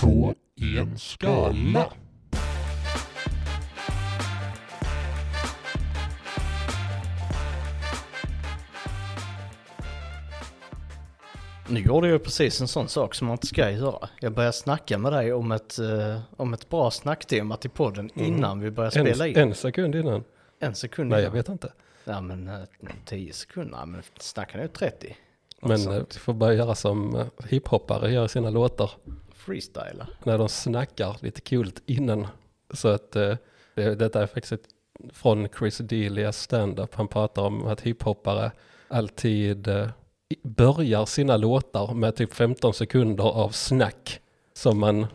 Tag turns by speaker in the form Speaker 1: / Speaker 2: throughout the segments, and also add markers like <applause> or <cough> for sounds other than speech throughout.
Speaker 1: på en skala.
Speaker 2: Nu gjorde jag precis en sån sak som man inte ska göra. Jag började snacka med dig om ett, eh, om ett bra snacktema till podden innan vi började spela in.
Speaker 3: En, sekund innan.
Speaker 2: En sekund
Speaker 3: Nej, jag
Speaker 2: innan.
Speaker 3: vet inte.
Speaker 2: Ja men eh, 10 sekunder, ja, men snacka nu 30.
Speaker 3: Men eh, vi får börja göra som eh, hiphoppare gör i sina låtar.
Speaker 2: Freestyla.
Speaker 3: När de snackar lite kul innan. Så att eh, det, detta är faktiskt ett, från Chris D'Elias stand-up. Han pratar om att hiphoppare alltid eh, börjar sina låtar med typ 15 sekunder av snack. Som man,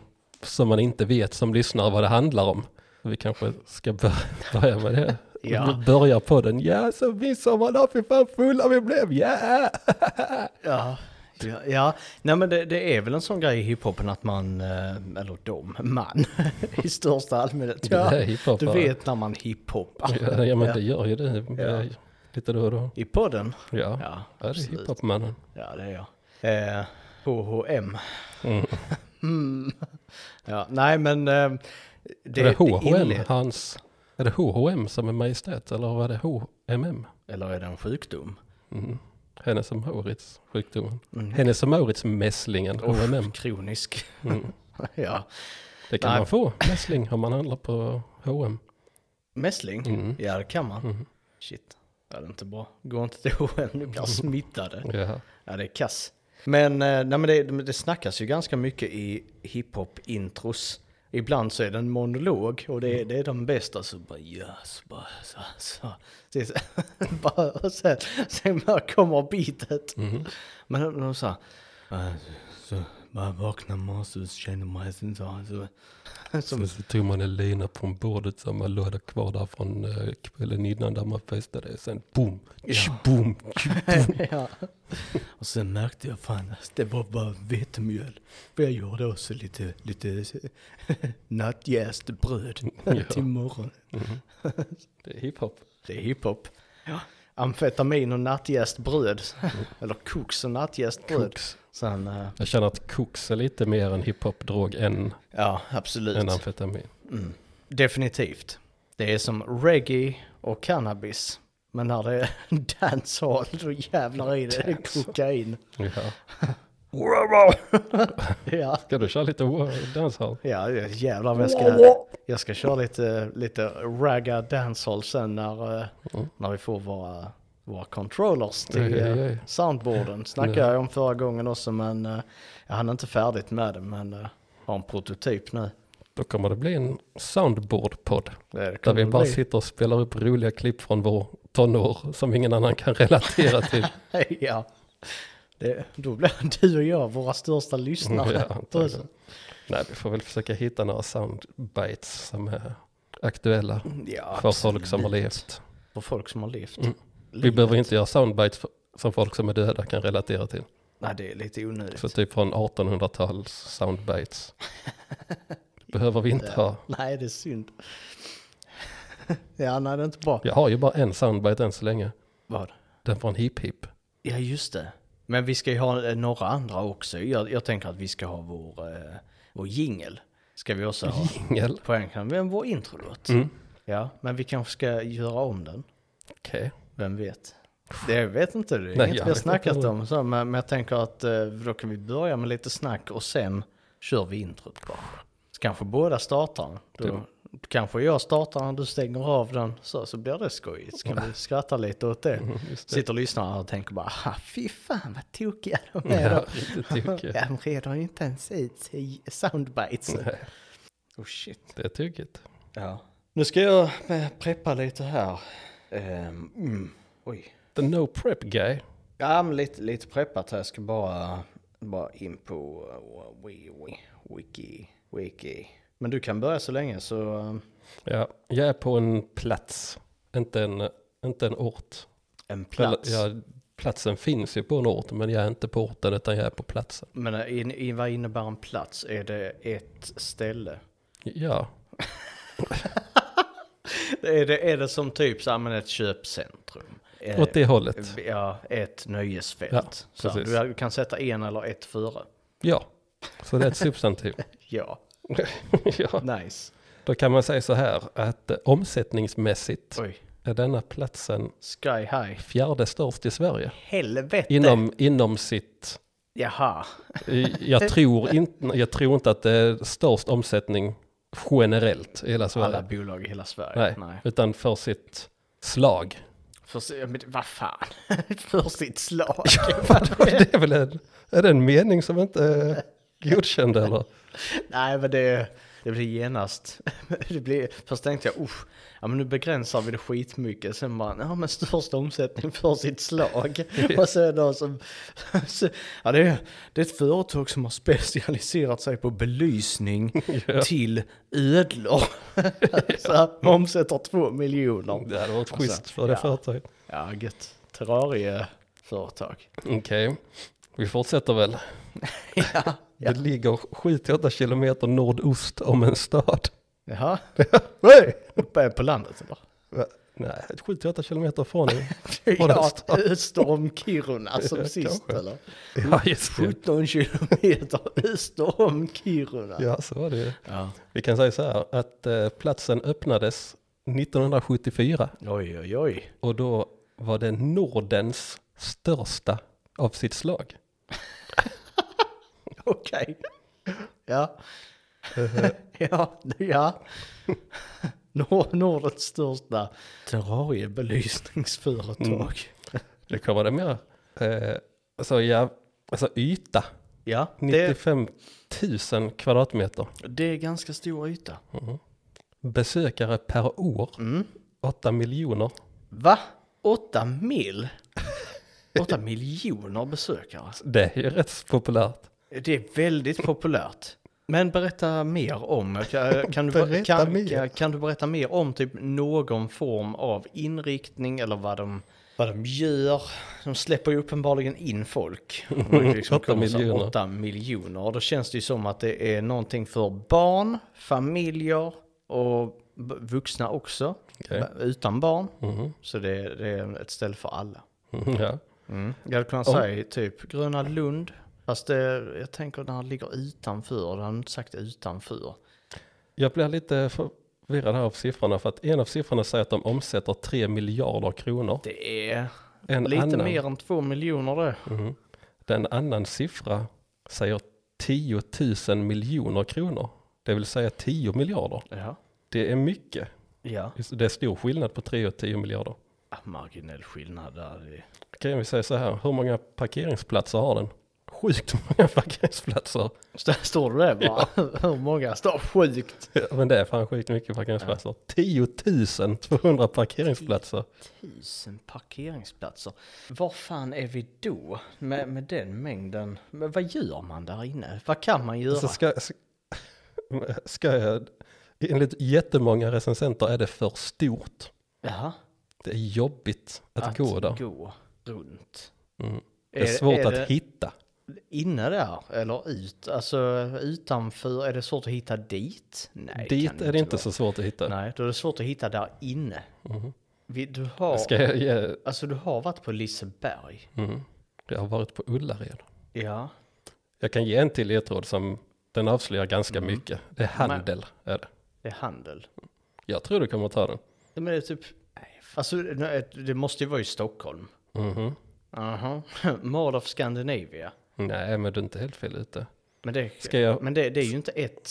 Speaker 3: som man inte vet som lyssnare vad det handlar om. Vi kanske ska <laughs> börja, med det.
Speaker 2: Ja.
Speaker 3: Börja på den. Ja, så midsommardag, fy fan fulla vi blev, ja! <laughs>
Speaker 2: Ja. Ja, ja, nej men det, det är väl en sån grej i hiphopen att man, eh, eller de, man, <laughs> i största allmänhet.
Speaker 3: Det
Speaker 2: Ja,
Speaker 3: är
Speaker 2: du vet när man hiphoppar.
Speaker 3: Ja, ja men det gör ju det.
Speaker 2: Ja.
Speaker 3: Lite då och då.
Speaker 2: I podden?
Speaker 3: Ja,
Speaker 2: Ja,
Speaker 3: ja det är hiphopmannen.
Speaker 2: Ja, det är jag. Eh, HHM.
Speaker 3: Mm. <laughs>
Speaker 2: Mm. Ja, nej men... Eh,
Speaker 3: är det H&M,
Speaker 2: inled-
Speaker 3: hans... Är det H&M som är majestät eller var det H&M?
Speaker 2: Eller är det en sjukdom?
Speaker 3: Mm. Hennes och Mauritz sjukdomen.
Speaker 2: Mm.
Speaker 3: Hennes och Mauritz mässlingen,
Speaker 2: Oh. Kronisk.
Speaker 3: Mm. <laughs>
Speaker 2: ja.
Speaker 3: Det kan
Speaker 2: Nej.
Speaker 3: man få, mässling, om man handlar på H&M.
Speaker 2: Mässling?
Speaker 3: Mm.
Speaker 2: Ja, det kan man.
Speaker 3: Mm.
Speaker 2: Shit. Ja, det är inte bra. Gå inte till H&M, ni blir <laughs> smittade.
Speaker 3: Ja.
Speaker 2: Ja, det är kass. Men, eh, nej, men det, det snackas ju ganska mycket i hiphop-intros. Ibland så är det en monolog och det, är- det är de bästa. Så bara så bara så, så. Så, <laughs> bara, och sen, sen bara kommer beatet.
Speaker 3: Mm.
Speaker 2: Men de, sa, "Ah, så bara vaknar man så känner man sig så. så
Speaker 3: Så, <laughs> så tog man en lina från bordet som man låg kvar där från eh, kvällen innan där man festade. Sen boom,
Speaker 2: Ja.
Speaker 3: boom, <laughs>
Speaker 2: ja. Och sen märkte jag fan att det var bara vetemjöl. För jag gjorde också lite, lite <laughs> nattjäst bröd
Speaker 3: Ja.
Speaker 2: till morgonen.
Speaker 3: Det är hiphop.
Speaker 2: Det är hiphop. Ja. Amfetamin och nattjäst bröd. Eller koks och nattjäst bröd.
Speaker 3: Cooks.
Speaker 2: Sen, eh,
Speaker 3: Jag känner att koks är lite mer en hiphop-drog än,
Speaker 2: ja absolut.
Speaker 3: än amfetamin.
Speaker 2: Mm. Definitivt. Det är som reggae och cannabis. Men när det är dancehall då jävlar i det är det kokain.
Speaker 3: Ja. <laughs> <laughs>
Speaker 2: Ja.
Speaker 3: Ska du köra lite dancehall?
Speaker 2: Ja, jävlar vad jag ska, jag ska köra lite, lite ragga dancehall sen när, eh,
Speaker 3: Mm.
Speaker 2: när vi får våra, våra controllers till eh, soundboarden. Snackade jag om förra gången också men eh, jag hann inte färdigt med det men uh, har en prototyp nu.
Speaker 3: Då kommer det bli en soundboard-podd. Där vi bara
Speaker 2: bli.
Speaker 3: sitter och spelar upp roliga klipp från vår tonår som ingen annan kan relatera till. <laughs>
Speaker 2: ja. Det, då blir du och jag våra största lyssnare.
Speaker 3: Ja. Nej, vi får väl försöka hitta några soundbites som är aktuella
Speaker 2: Ja,
Speaker 3: för folk som har levt.
Speaker 2: För folk som har levt.
Speaker 3: Mm. Vi behöver inte göra soundbites för, som folk som är döda kan relatera till.
Speaker 2: Nej, det är lite onödigt.
Speaker 3: Så typ från 1800-tals soundbites. <laughs> Behöver vi inte ha.
Speaker 2: Nej, det är synd. <laughs> ja, nej det är inte bra.
Speaker 3: Jag har ju bara en soundbite än så länge.
Speaker 2: Vad?
Speaker 3: Den från Hip Hip.
Speaker 2: Ja, just det. Men vi ska ju ha eh, några andra också. Jag, jag tänker att vi ska ha vår, eh, vår jingel. Ska vi också ha.
Speaker 3: Jingel.
Speaker 2: Poängen, men vår introlåt.
Speaker 3: Mm.
Speaker 2: Ja, men vi kanske ska göra om den.
Speaker 3: Okej.
Speaker 2: Vem vet? Det vet inte du. Det är
Speaker 3: Nej,
Speaker 2: inget vi har snackat
Speaker 3: inte.
Speaker 2: om. Så, men, men jag tänker att eh, då kan vi börja med lite snack och sen kör vi introt bara. Så kanske båda startar. Då, kanske jag startar när du stänger av den. Så, så blir det skojigt. Så kan vi skratta lite åt det. <laughs>
Speaker 3: Mm, det.
Speaker 2: Sitter och lyssnar och tänker bara, "Ha, fy fan vad tokiga de är
Speaker 3: Ja. <laughs> <laughs>
Speaker 2: De reder ju inte ens ut soundbites.
Speaker 3: Nej,
Speaker 2: Oh shit.
Speaker 3: det är tokigt.
Speaker 2: Ja. Nu ska jag eh, preppa lite här. Ehm, mm. Oj.
Speaker 3: The no prep guy.
Speaker 2: Ja, men lite, lite preppat här. Jag ska bara, bara in på uh, wi, wi, wiki, wiki. Men du kan börja så länge så... uh,
Speaker 3: Ja, jag är på en plats. Inte en, inte en ort.
Speaker 2: En plats.
Speaker 3: Eller, ja, platsen finns ju på en ort men jag är inte på orten utan jag är på platsen.
Speaker 2: Men uh, in, i, vad innebär en plats? Är det ett ställe?
Speaker 3: Ja, <laughs> <laughs>
Speaker 2: Är det, är det som typ så här, men ett köpcentrum? Eh,
Speaker 3: åt det hållet.
Speaker 2: Ja, ett nöjesfält.
Speaker 3: Ja,
Speaker 2: så du kan sätta en eller ett före.
Speaker 3: Ja, så det är ett substantiv. <laughs>
Speaker 2: Ja, <laughs>
Speaker 3: ja,
Speaker 2: nice.
Speaker 3: då kan man säga så här att eh, omsättningsmässigt
Speaker 2: Oj,
Speaker 3: är denna platsen
Speaker 2: sky high.
Speaker 3: fjärde störst i Sverige.
Speaker 2: Helvete.
Speaker 3: Inom, inom sitt,
Speaker 2: Jaha.
Speaker 3: jag tror, inte, jag tror inte att det är störst omsättning generellt i hela Sverige.
Speaker 2: Alla bolag i hela Sverige.
Speaker 3: Nej,
Speaker 2: Nej.
Speaker 3: utan för sitt slag.
Speaker 2: För, men vad fan. <laughs> För sitt slag. <laughs>
Speaker 3: det är väl en, är det en mening som inte är godkänd eller? <laughs>
Speaker 2: Nej, men det, det blir genast. <laughs> Det blir, först tänkte jag, usch, ja men nu begränsar vi det skitmycket. Sen bara, ja men störst omsättning för sitt slag. <laughs> Och sen då som, så, <laughs> ja det är, det är ett företag som har specialiserat sig på belysning
Speaker 3: Ja.
Speaker 2: till ödlor. så man omsätter två miljoner.
Speaker 3: Det hade varit
Speaker 2: Alltså,
Speaker 3: schysst för det
Speaker 2: ja.
Speaker 3: företaget.
Speaker 2: Ja, gött. Terrarieföretag.
Speaker 3: Okej, vi fortsätter väl.
Speaker 2: ja, ja.
Speaker 3: Det ligger 7-8 kilometer nordost om en stad.
Speaker 2: Jaha. <laughs> Uppe på landet eller?
Speaker 3: Va? Nej, 7-8 kilometer från <laughs>
Speaker 2: Ja, öster om Kiruna <laughs> som
Speaker 3: Ja,
Speaker 2: sist
Speaker 3: kanske.
Speaker 2: eller?
Speaker 3: Ja, just det.
Speaker 2: 17 kilometer öster om Kiruna.
Speaker 3: Ja, så var det.
Speaker 2: Ja.
Speaker 3: Vi kan säga så här att eh, platsen öppnades 1974
Speaker 2: Oj, oj, oj.
Speaker 3: och då var det Nordens största av sitt slag. <laughs>
Speaker 2: Okej. Ja. <laughs> ja, ja. <laughs> Nord Nordens största terrariebelysningsföretag.
Speaker 3: Det kommer det mer. Eh, alltså, ja, alltså yta,
Speaker 2: Ja, det,
Speaker 3: 95 000 kvadratmeter.
Speaker 2: det är ganska stor yta.
Speaker 3: Besökare per år,
Speaker 2: Mm.
Speaker 3: 8 miljoner.
Speaker 2: Va? 8 mil? 8 miljoner besökare?
Speaker 3: Det är ju rätt populärt.
Speaker 2: Det är väldigt populärt. Men berätta mer om, kan, kan, du,
Speaker 3: Berätta
Speaker 2: kan,
Speaker 3: mer.
Speaker 2: Kan, kan du berätta mer om typ någon form av inriktning eller vad de, vad de gör? De släpper ju uppenbarligen in folk. <laughs> Liksom
Speaker 3: Åtta
Speaker 2: kommer så
Speaker 3: miljoner.
Speaker 2: Åtta miljoner. Och då känns det ju som att det är någonting för barn, familjer och vuxna också. B- Utan barn.
Speaker 3: Mhm.
Speaker 2: Så det, det är ett ställe för alla.
Speaker 3: Mm, <laughs> ja.
Speaker 2: Mm. Jag hade kunnat
Speaker 3: Om-
Speaker 2: säga typ Gröna Lund. Fast det, jag tänker när det ligger utanför, det har inte sagt utanför.
Speaker 3: Jag blir lite förvirrad här av siffrorna för att en av siffrorna säger att de omsätter 3 miljarder kronor.
Speaker 2: Det är
Speaker 3: En
Speaker 2: lite
Speaker 3: annan,
Speaker 2: mer än två miljoner det.
Speaker 3: Mhm. Den annan siffra säger 10 000 miljoner kronor. Det vill säga 10 miljarder.
Speaker 2: Ja.
Speaker 3: Det är mycket.
Speaker 2: Ja.
Speaker 3: Det är stor skillnad på 3 och 10 miljarder.
Speaker 2: Ah, Marginell skillnad där.
Speaker 3: Kan vi säga så här, hur många parkeringsplatser har den? Sjukt <laughs> många parkeringsplatser.
Speaker 2: Stå- Står det där bara? <laughs> Hur många? Står sjukt.
Speaker 3: Ja, men det är fan sjukt mycket parkeringsplatser. 10 200 parkeringsplatser.
Speaker 2: Tusen parkeringsplatser. Var fan är vi då med, med den mängden? Men vad gör man där inne? Vad kan man göra?
Speaker 3: Så ska, ska jag, enligt jättemånga recensenter är det för stort.
Speaker 2: Jaha.
Speaker 3: Det är jobbigt att, gå där.
Speaker 2: gå runt.
Speaker 3: Mm. Det är svårt
Speaker 2: är
Speaker 3: att
Speaker 2: det-
Speaker 3: hitta.
Speaker 2: Inne där eller ut? Alltså utanför, är det svårt att hitta dit? Nej,
Speaker 3: Dit är det inte
Speaker 2: vara.
Speaker 3: så svårt att hitta.
Speaker 2: Nej, då är det svårt att hitta där inne. Vi, du har,
Speaker 3: Ska jag, ge,
Speaker 2: alltså du har varit på Liseberg.
Speaker 3: mm. jag har varit på Ullared.
Speaker 2: Ja.
Speaker 3: Jag kan ge en till ledtråd som den avslöjar ganska
Speaker 2: Mm.
Speaker 3: mycket. Det är handel. Är det.
Speaker 2: Det är handel.
Speaker 3: Jag tror du kommer ta den.
Speaker 2: Men det är typ, alltså det måste ju vara i Stockholm.
Speaker 3: Mhm.
Speaker 2: Aha. <laughs> Mall of Scandinavia.
Speaker 3: Nej, men du är inte helt fel ute.
Speaker 2: Men det,
Speaker 3: Ska jag-
Speaker 2: men det, det är ju inte ett...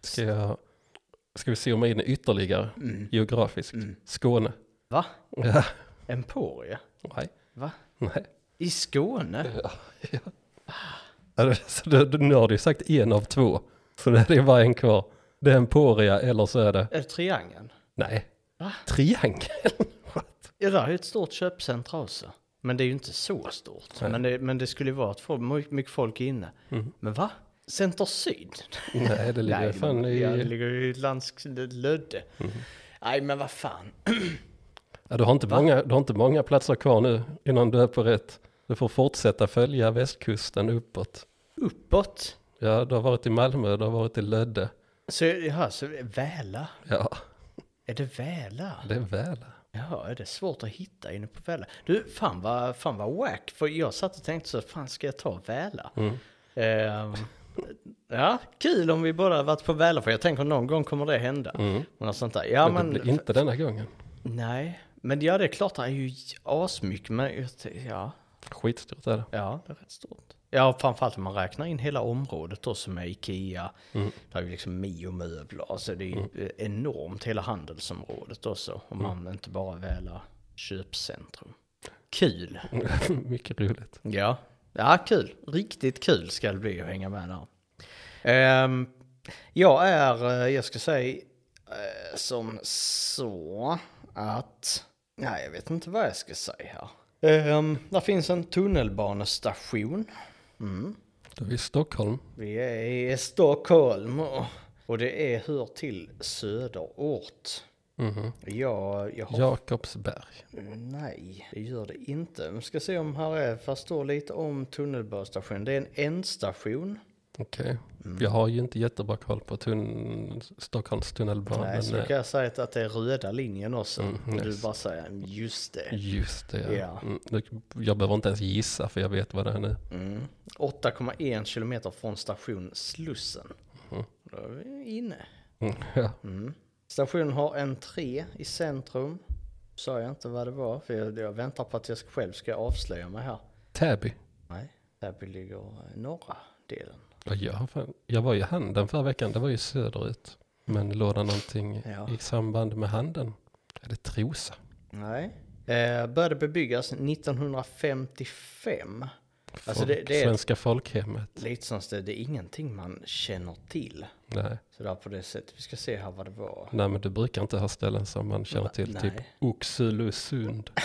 Speaker 3: Ska, jag, ska vi zooma in ytterligare
Speaker 2: Mm.
Speaker 3: geografiskt?
Speaker 2: Mm.
Speaker 3: Skåne.
Speaker 2: Va?
Speaker 3: Ja.
Speaker 2: Emporia?
Speaker 3: Nej.
Speaker 2: Va?
Speaker 3: Nej.
Speaker 2: I Skåne?
Speaker 3: Alltså, det, det, nu har du sagt en av två. Så det är bara en kvar. Det är Emporia eller så är det...
Speaker 2: Är det Triangeln?
Speaker 3: Nej.
Speaker 2: Va?
Speaker 3: Triangel? <laughs> What?
Speaker 2: Ja, där är ett stort köpcentra också. Men det är ju inte så stort.
Speaker 3: Nej.
Speaker 2: Men det, men det skulle vara att få mycket, folk inne.
Speaker 3: Mm.
Speaker 2: Men va? Center Syd?
Speaker 3: Nej, det ligger <laughs>
Speaker 2: Nej,
Speaker 3: fan i...
Speaker 2: Ja, det ligger ju i lands... Lödde.
Speaker 3: Mhm.
Speaker 2: Nej, men vad fan.
Speaker 3: Ja, du, har inte
Speaker 2: Va?
Speaker 3: många, du har inte många platser kvar nu innan du är på rätt. Du får fortsätta följa västkusten uppåt.
Speaker 2: Uppåt.
Speaker 3: Ja, du har varit i Malmö, du har varit i Lödde.
Speaker 2: Så, jaha, så Väla?
Speaker 3: Ja,
Speaker 2: Är det Väla?
Speaker 3: det är väl.
Speaker 2: Ja, är det svårt att hitta inne på Väla? Du, fan vad, fan vad wack. För jag satt och tänkte så, fan ska jag ta Väla?
Speaker 3: Mm.
Speaker 2: Ehm, Ja, kul om vi båda varit på Väla, för jag tänker någon gång kommer det hända.
Speaker 3: Mm.
Speaker 2: Och sånt där. Ja,
Speaker 3: men,
Speaker 2: men...
Speaker 3: det blir inte denna gången.
Speaker 2: Nej, men ja det är klart det är ju asmycket, men ja,
Speaker 3: Skitstort är det.
Speaker 2: ja det är rätt stort. Ja, framförallt om man räknar in hela området då som är Ikea,
Speaker 3: Mm.
Speaker 2: där är ju liksom Mio möbler, alltså det är ju enormt hela handelsområdet också, om man inte bara välar köpcentrum. Kul! <laughs>
Speaker 3: Mycket roligt.
Speaker 2: Ja, ja kul. Riktigt kul ska det bli att hänga med där. Ehm, jag är, eh, jag ska säga eh, som så att, nej jag vet inte vad jag ska säga här. Um, där finns en tunnelbanestation. Mm.
Speaker 3: Då är vi i Stockholm.
Speaker 2: Vi är i Stockholm och, det är hör till söderort.
Speaker 3: Mhm.
Speaker 2: Jag, jag har
Speaker 3: Jakobsberg.
Speaker 2: Nej, det gör det inte. Vi ska se om här är, fast står lite om tunnelbanestationen. Det är en ändstation.
Speaker 3: Okej.
Speaker 2: Mm.
Speaker 3: Jag har ju inte jättebra koll på tunn... Stockholms tunnelbana.
Speaker 2: Nej, så kan jag säga att, det är röda linjen också.
Speaker 3: Mm,
Speaker 2: och du
Speaker 3: nice.
Speaker 2: bara säger just det.
Speaker 3: Just det, ja.
Speaker 2: Ja.
Speaker 3: Mm, jag behöver inte ens gissa för jag vet vad det är nu.
Speaker 2: Mm. 8,1 kilometer från station Slussen.
Speaker 3: Mm.
Speaker 2: Då är vi inne.
Speaker 3: Mm, ja.
Speaker 2: Mm. Stationen har entré i centrum. Sa jag inte vad det var, för jag, jag väntar på att jag själv ska avslöja mig här.
Speaker 3: Täby.
Speaker 2: Nej, där ligger norra delen.
Speaker 3: Ja, jag, jag var ju i Handen förra veckan, det var ju söderut. Men låg det någonting
Speaker 2: Ja.
Speaker 3: i samband med Handen? Är det Trosa?
Speaker 2: Nej. Eh, började bebyggas 1955. Alltså
Speaker 3: Folk,
Speaker 2: det- det är-
Speaker 3: Svenska folkhemmet?
Speaker 2: Lite som det, det är ingenting man känner till.
Speaker 3: Nej.
Speaker 2: Så där på det sättet. Vi ska se här vad det var.
Speaker 3: Nej, men du brukar inte ha ställen som man känner till.
Speaker 2: Nej.
Speaker 3: Typ Oxelösund. <laughs>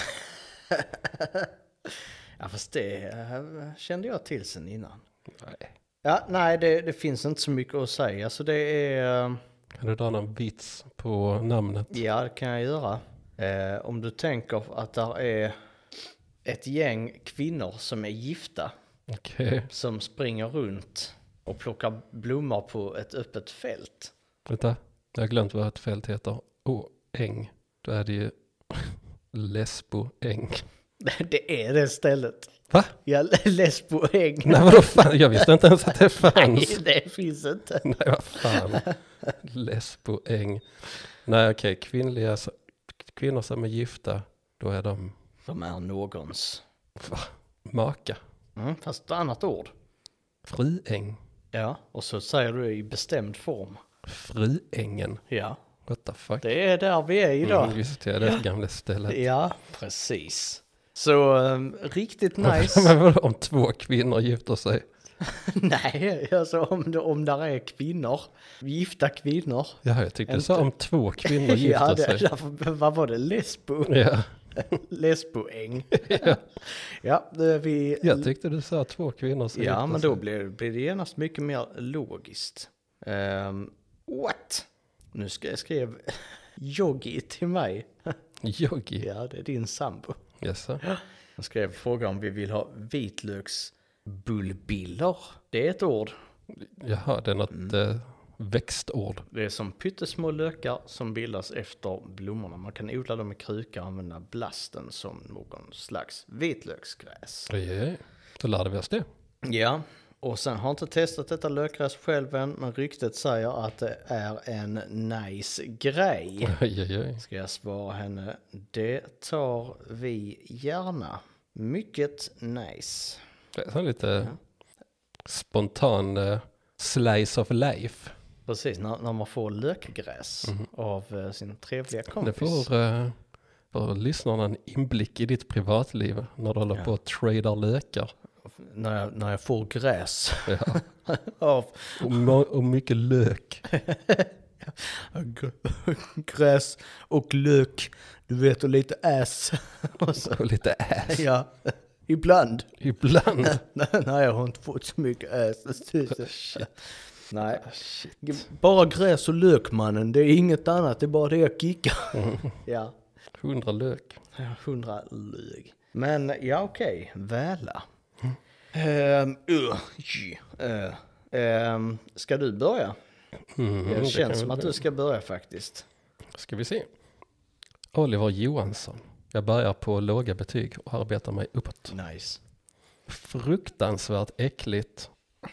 Speaker 2: Ja fast det eh, kände jag till sen innan.
Speaker 3: Nej.
Speaker 2: Ja, nej det, det finns inte så mycket att säga. Så det är, eh,
Speaker 3: Kan du dra någon vits på namnet?
Speaker 2: ja det kan jag göra. Eh, om du tänker att där är ett gäng kvinnor som är gifta.
Speaker 3: Okej.
Speaker 2: Som springer runt och plockar blommor på ett öppet fält.
Speaker 3: Vänta, jag har glömt vad ett fält heter. Åh, äng. Då är det ju <laughs> Lesbo äng. <laughs>
Speaker 2: Det är det stället.
Speaker 3: Va?
Speaker 2: Ja, Lesboäng.
Speaker 3: Nej vadå fan, jag visste inte ens att det <laughs>
Speaker 2: Nej,
Speaker 3: fanns.
Speaker 2: det finns inte.
Speaker 3: Nej vad fan. Äng. Nej okej, kvinnliga, s- kvinnor som är gifta, då är de
Speaker 2: De är någons.
Speaker 3: va, maka.
Speaker 2: Mm, fast ett annat ord.
Speaker 3: Fruäng.
Speaker 2: Ja, och så säger du i bestämd form.
Speaker 3: Fruängen.
Speaker 2: Ja,
Speaker 3: What the fuck?
Speaker 2: det är där vi är idag.
Speaker 3: Mm, just det, det gamla stället.
Speaker 2: Ja, precis. Så um, riktigt nice. <laughs>
Speaker 3: Om två kvinnor gifter sig? <laughs>
Speaker 2: Nej, alltså om, om där är kvinnor, gifta kvinnor.
Speaker 3: Ja, jag tyckte du sa om två kvinnor <laughs> gifter
Speaker 2: ja, det,
Speaker 3: sig.
Speaker 2: därför, vad var det? Lesbo?
Speaker 3: Ja,
Speaker 2: Lesboäng.
Speaker 3: ja,
Speaker 2: ja, vi...
Speaker 3: jag tyckte du sa två kvinnor som
Speaker 2: Ja, men
Speaker 3: sig.
Speaker 2: då blir, blir det genast mycket mer logiskt. Um, what? Nu ska jag skriva Yogi till mig.
Speaker 3: Yogi.
Speaker 2: Ja, det är din sambo.
Speaker 3: Jaså?
Speaker 2: Han skrev fråga om vi vill ha vitlöksbullbiller. Det är ett ord.
Speaker 3: Jaha, det är något
Speaker 2: Mm.
Speaker 3: eh, växtord.
Speaker 2: Det är som pyttesmå lökar som bildas efter blommorna. Man kan odla dem i krukor och använda blasten som någon slags vitlöksgräs.
Speaker 3: Oj, oj, oj. Då lärde vi oss det.
Speaker 2: Ja, och sen har inte testat detta lökgräs själv än, men ryktet säger att det är en nice grej.
Speaker 3: Oj, oj, oj.
Speaker 2: Ska jag svara henne? Det tar vi gärna. Mycket nice.
Speaker 3: Det är lite spontan eh, slice of life.
Speaker 2: Precis, när, när man får lökgräs av eh, sin trevliga
Speaker 3: Det
Speaker 2: kompis.
Speaker 3: får, uh, får lyssnarna en inblick i ditt privatliv när du håller
Speaker 2: Ja.
Speaker 3: på och tradar lökar.
Speaker 2: När, jag, när jag får gräs
Speaker 3: Ja. <laughs>
Speaker 2: av
Speaker 3: Och, och mycket lök.
Speaker 2: gr- <laughs> gräs och lök. Du vet, och lite ass. <laughs> Och så,
Speaker 3: Och lite ass.
Speaker 2: ja, ibland.
Speaker 3: Ibland.
Speaker 2: Nej, jag har inte fått så mycket ass. Nej,
Speaker 3: Ah, shit.
Speaker 2: bara gräs och lök mannen. Det är inget annat, det är bara det jag kickar. Ja.
Speaker 3: Hundra lök.
Speaker 2: Ja, hundra lög. Men ja, okej. Väla. Ehm, uh, eh, ehm, ska du börja?
Speaker 3: Mm,
Speaker 2: Det
Speaker 3: det
Speaker 2: känns som att du ska börja faktiskt.
Speaker 3: Ska vi se. Oliver Johansson. Jag börjar på låga betyg och arbetar mig uppåt.
Speaker 2: Nice.
Speaker 3: Fruktansvärt äckligt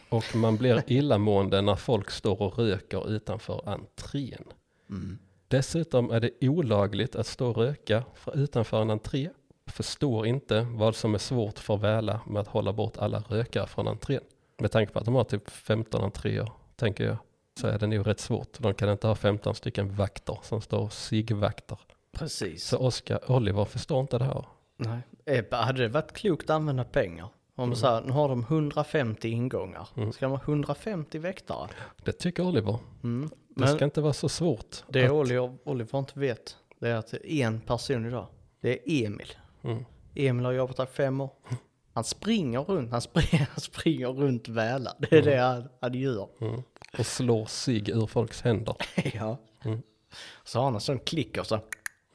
Speaker 3: Och man blir <laughs> illamående när folk står och röker utanför entrén.
Speaker 2: Mm.
Speaker 3: Dessutom är det olagligt att stå och röka för utanför en entré. Förstår inte vad som är svårt för Väla med att hålla bort alla rökare från entrén. Med tanke på att de har typ 15 entréer, tänker jag, så är det nog rätt svårt. De kan inte ha 15 stycken vakter som står sigvakter.
Speaker 2: Precis.
Speaker 3: Så Oscar Oliver förstår inte det här.
Speaker 2: Nej. Ebba, hade det varit klokt att använda pengar? Om
Speaker 3: Mm.
Speaker 2: så här, nu har de 150 ingångar. Ska de ha 150 väktare?
Speaker 3: Det tycker Oliver.
Speaker 2: Mm.
Speaker 3: Det
Speaker 2: Men
Speaker 3: ska inte vara så svårt.
Speaker 2: det
Speaker 3: att-
Speaker 2: Oliver, Oliver inte vet, det är att en person idag. Det är Emil.
Speaker 3: Mm.
Speaker 2: Emil har jobbat här fem år. <laughs> Han springer runt, han springer, <laughs> han springer runt Väla. Det är det han, han gör.
Speaker 3: Mm. Och slår sig ur folks händer. <laughs>
Speaker 2: ja.
Speaker 3: Mm.
Speaker 2: Så har han en sån klicker så.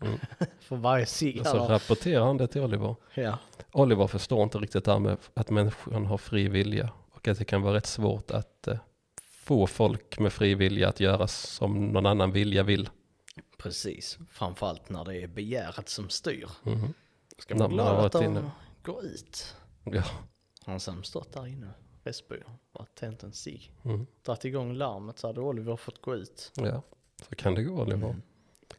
Speaker 3: Mm.
Speaker 2: För varje cigg
Speaker 3: Och så
Speaker 2: har.
Speaker 3: rapporterar han det till Oliver.
Speaker 2: Ja.
Speaker 3: Oliver förstår inte riktigt det här med att människan har fri vilja. Och att det kan vara rätt svårt att eh, få folk med fri vilja att göra som någon annan vilja vill.
Speaker 2: Precis. Framförallt när det är begäret som styr.
Speaker 3: Mhm.
Speaker 2: Ska man glad att de går ut.
Speaker 3: Ja.
Speaker 2: Han sen stått där inne, Västby, och tänt en cigg.
Speaker 3: Mm.
Speaker 2: Dragit igång larmet så hade Oliver fått gå ut.
Speaker 3: ja, så kan det gå Oliver.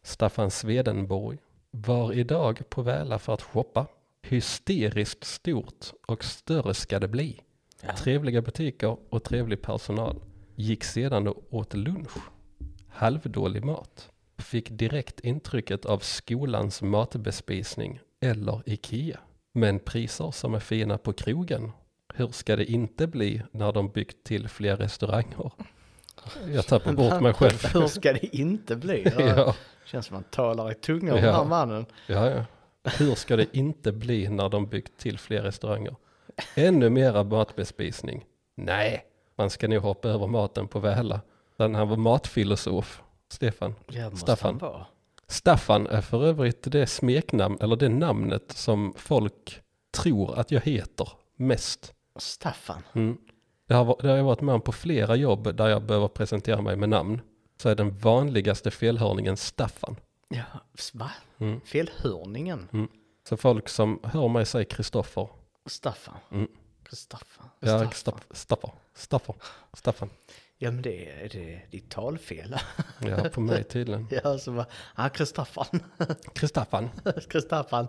Speaker 3: Staffan Swedenborg var idag på Väla för att shoppa. Hysteriskt stort och större ska det bli.
Speaker 2: Ja.
Speaker 3: Trevliga butiker och trevlig personal. Gick sedan och åt lunch. Halvdålig mat. Fick direkt intrycket av skolans matbespisning eller Ikea. Men priser som är fina på krogen. Hur ska det inte bli när de byggt till fler restauranger? Jag tappar bort mig själv.
Speaker 2: Hur ska det inte bli? <laughs>
Speaker 3: Ja,
Speaker 2: Känns som man talar i tunga om
Speaker 3: Ja.
Speaker 2: den här mannen.
Speaker 3: ja, ja. Hur ska det inte bli när de byggt till fler restauranger? Ännu mera matbespisning? Nej, man ska nog hoppa över maten på Väla. Den han var matfilosof, Stefan.
Speaker 2: Ja, måste
Speaker 3: Staffan.
Speaker 2: han vara.
Speaker 3: Staffan är för övrigt det smeknamn, eller det namnet som folk tror att jag heter mest.
Speaker 2: Staffan.
Speaker 3: Mm. Det, har, det har jag varit med om på flera jobb där jag behöver presentera mig med namn. Så är den vanligaste felhörningen Staffan.
Speaker 2: Ja, va?
Speaker 3: Mm.
Speaker 2: Felhörningen?
Speaker 3: Så folk som hör mig säga Kristoffer.
Speaker 2: Staffan.
Speaker 3: Mm.
Speaker 2: Staffan.
Speaker 3: Ja,
Speaker 2: Staffan.
Speaker 3: Staff- Staffan. Staffan. Staffan.
Speaker 2: Ja men det är, det är ditt talfel.
Speaker 3: Ja, på mig tydligen. <laughs>
Speaker 2: ja, så bara, ah, Kristaffan.
Speaker 3: Kristaffan. <laughs>
Speaker 2: Kristaffan.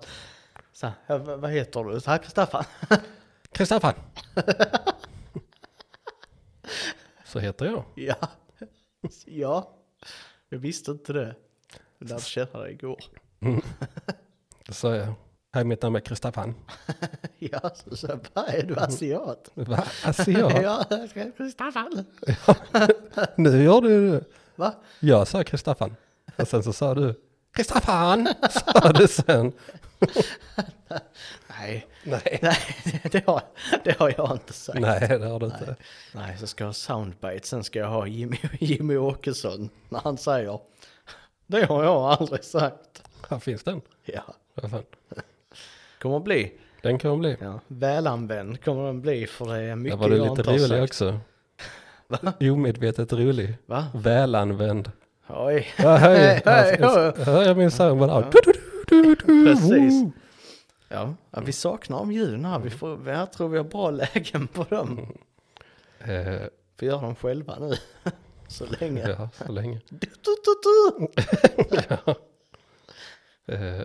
Speaker 2: Så, ja, vad heter du? Så här, Kristaffan.
Speaker 3: Kristaffan. <laughs> Så heter jag.
Speaker 2: ja. ja. Jag visste inte det. Jag lärde känna dig igår.
Speaker 3: Då sa jag. Hej, mitt namn är Kristaffan. <laughs>
Speaker 2: ja, så jag, bara, är du asiat? <laughs>
Speaker 3: Va? Asiat? <laughs>
Speaker 2: ja, Kristaffan.
Speaker 3: Nu gör du det.
Speaker 2: Va?
Speaker 3: Jag sa Kristaffan. Och sen så sa du Kristaffan. Sa du sen.
Speaker 2: Nej,
Speaker 3: Nej.
Speaker 2: nej det, har, det har jag inte sagt.
Speaker 3: Nej, det har du inte.
Speaker 2: Nej, så ska jag ha soundbite, sen ska jag ha Jimmy, Jimmy Åkesson när han säger Det har jag aldrig sagt.
Speaker 3: Här finns den.
Speaker 2: Ja,
Speaker 3: Vad fan.
Speaker 2: Kommer att bli.
Speaker 3: Den kan bli.
Speaker 2: Ja, välanvänd kommer den bli för det är
Speaker 3: Där
Speaker 2: mycket
Speaker 3: var du
Speaker 2: jag
Speaker 3: lite rolig
Speaker 2: sagt.
Speaker 3: också. <laughs>
Speaker 2: Va?
Speaker 3: Omedvetet rolig.
Speaker 2: Va?
Speaker 3: Välanvänd.
Speaker 2: Oj.
Speaker 3: Ja, hej. <laughs>
Speaker 2: Hej,
Speaker 3: Här
Speaker 2: hej.
Speaker 3: hör jag min sound bara.
Speaker 2: Precis. Ja, ja, vi saknar de ljuden här. Vi får, jag tror vi har bra <laughs> lägen på dem.
Speaker 3: Eh,
Speaker 2: Vi gör dem själva nu. Så länge.
Speaker 3: ja, så länge.
Speaker 2: Du.
Speaker 3: Eh,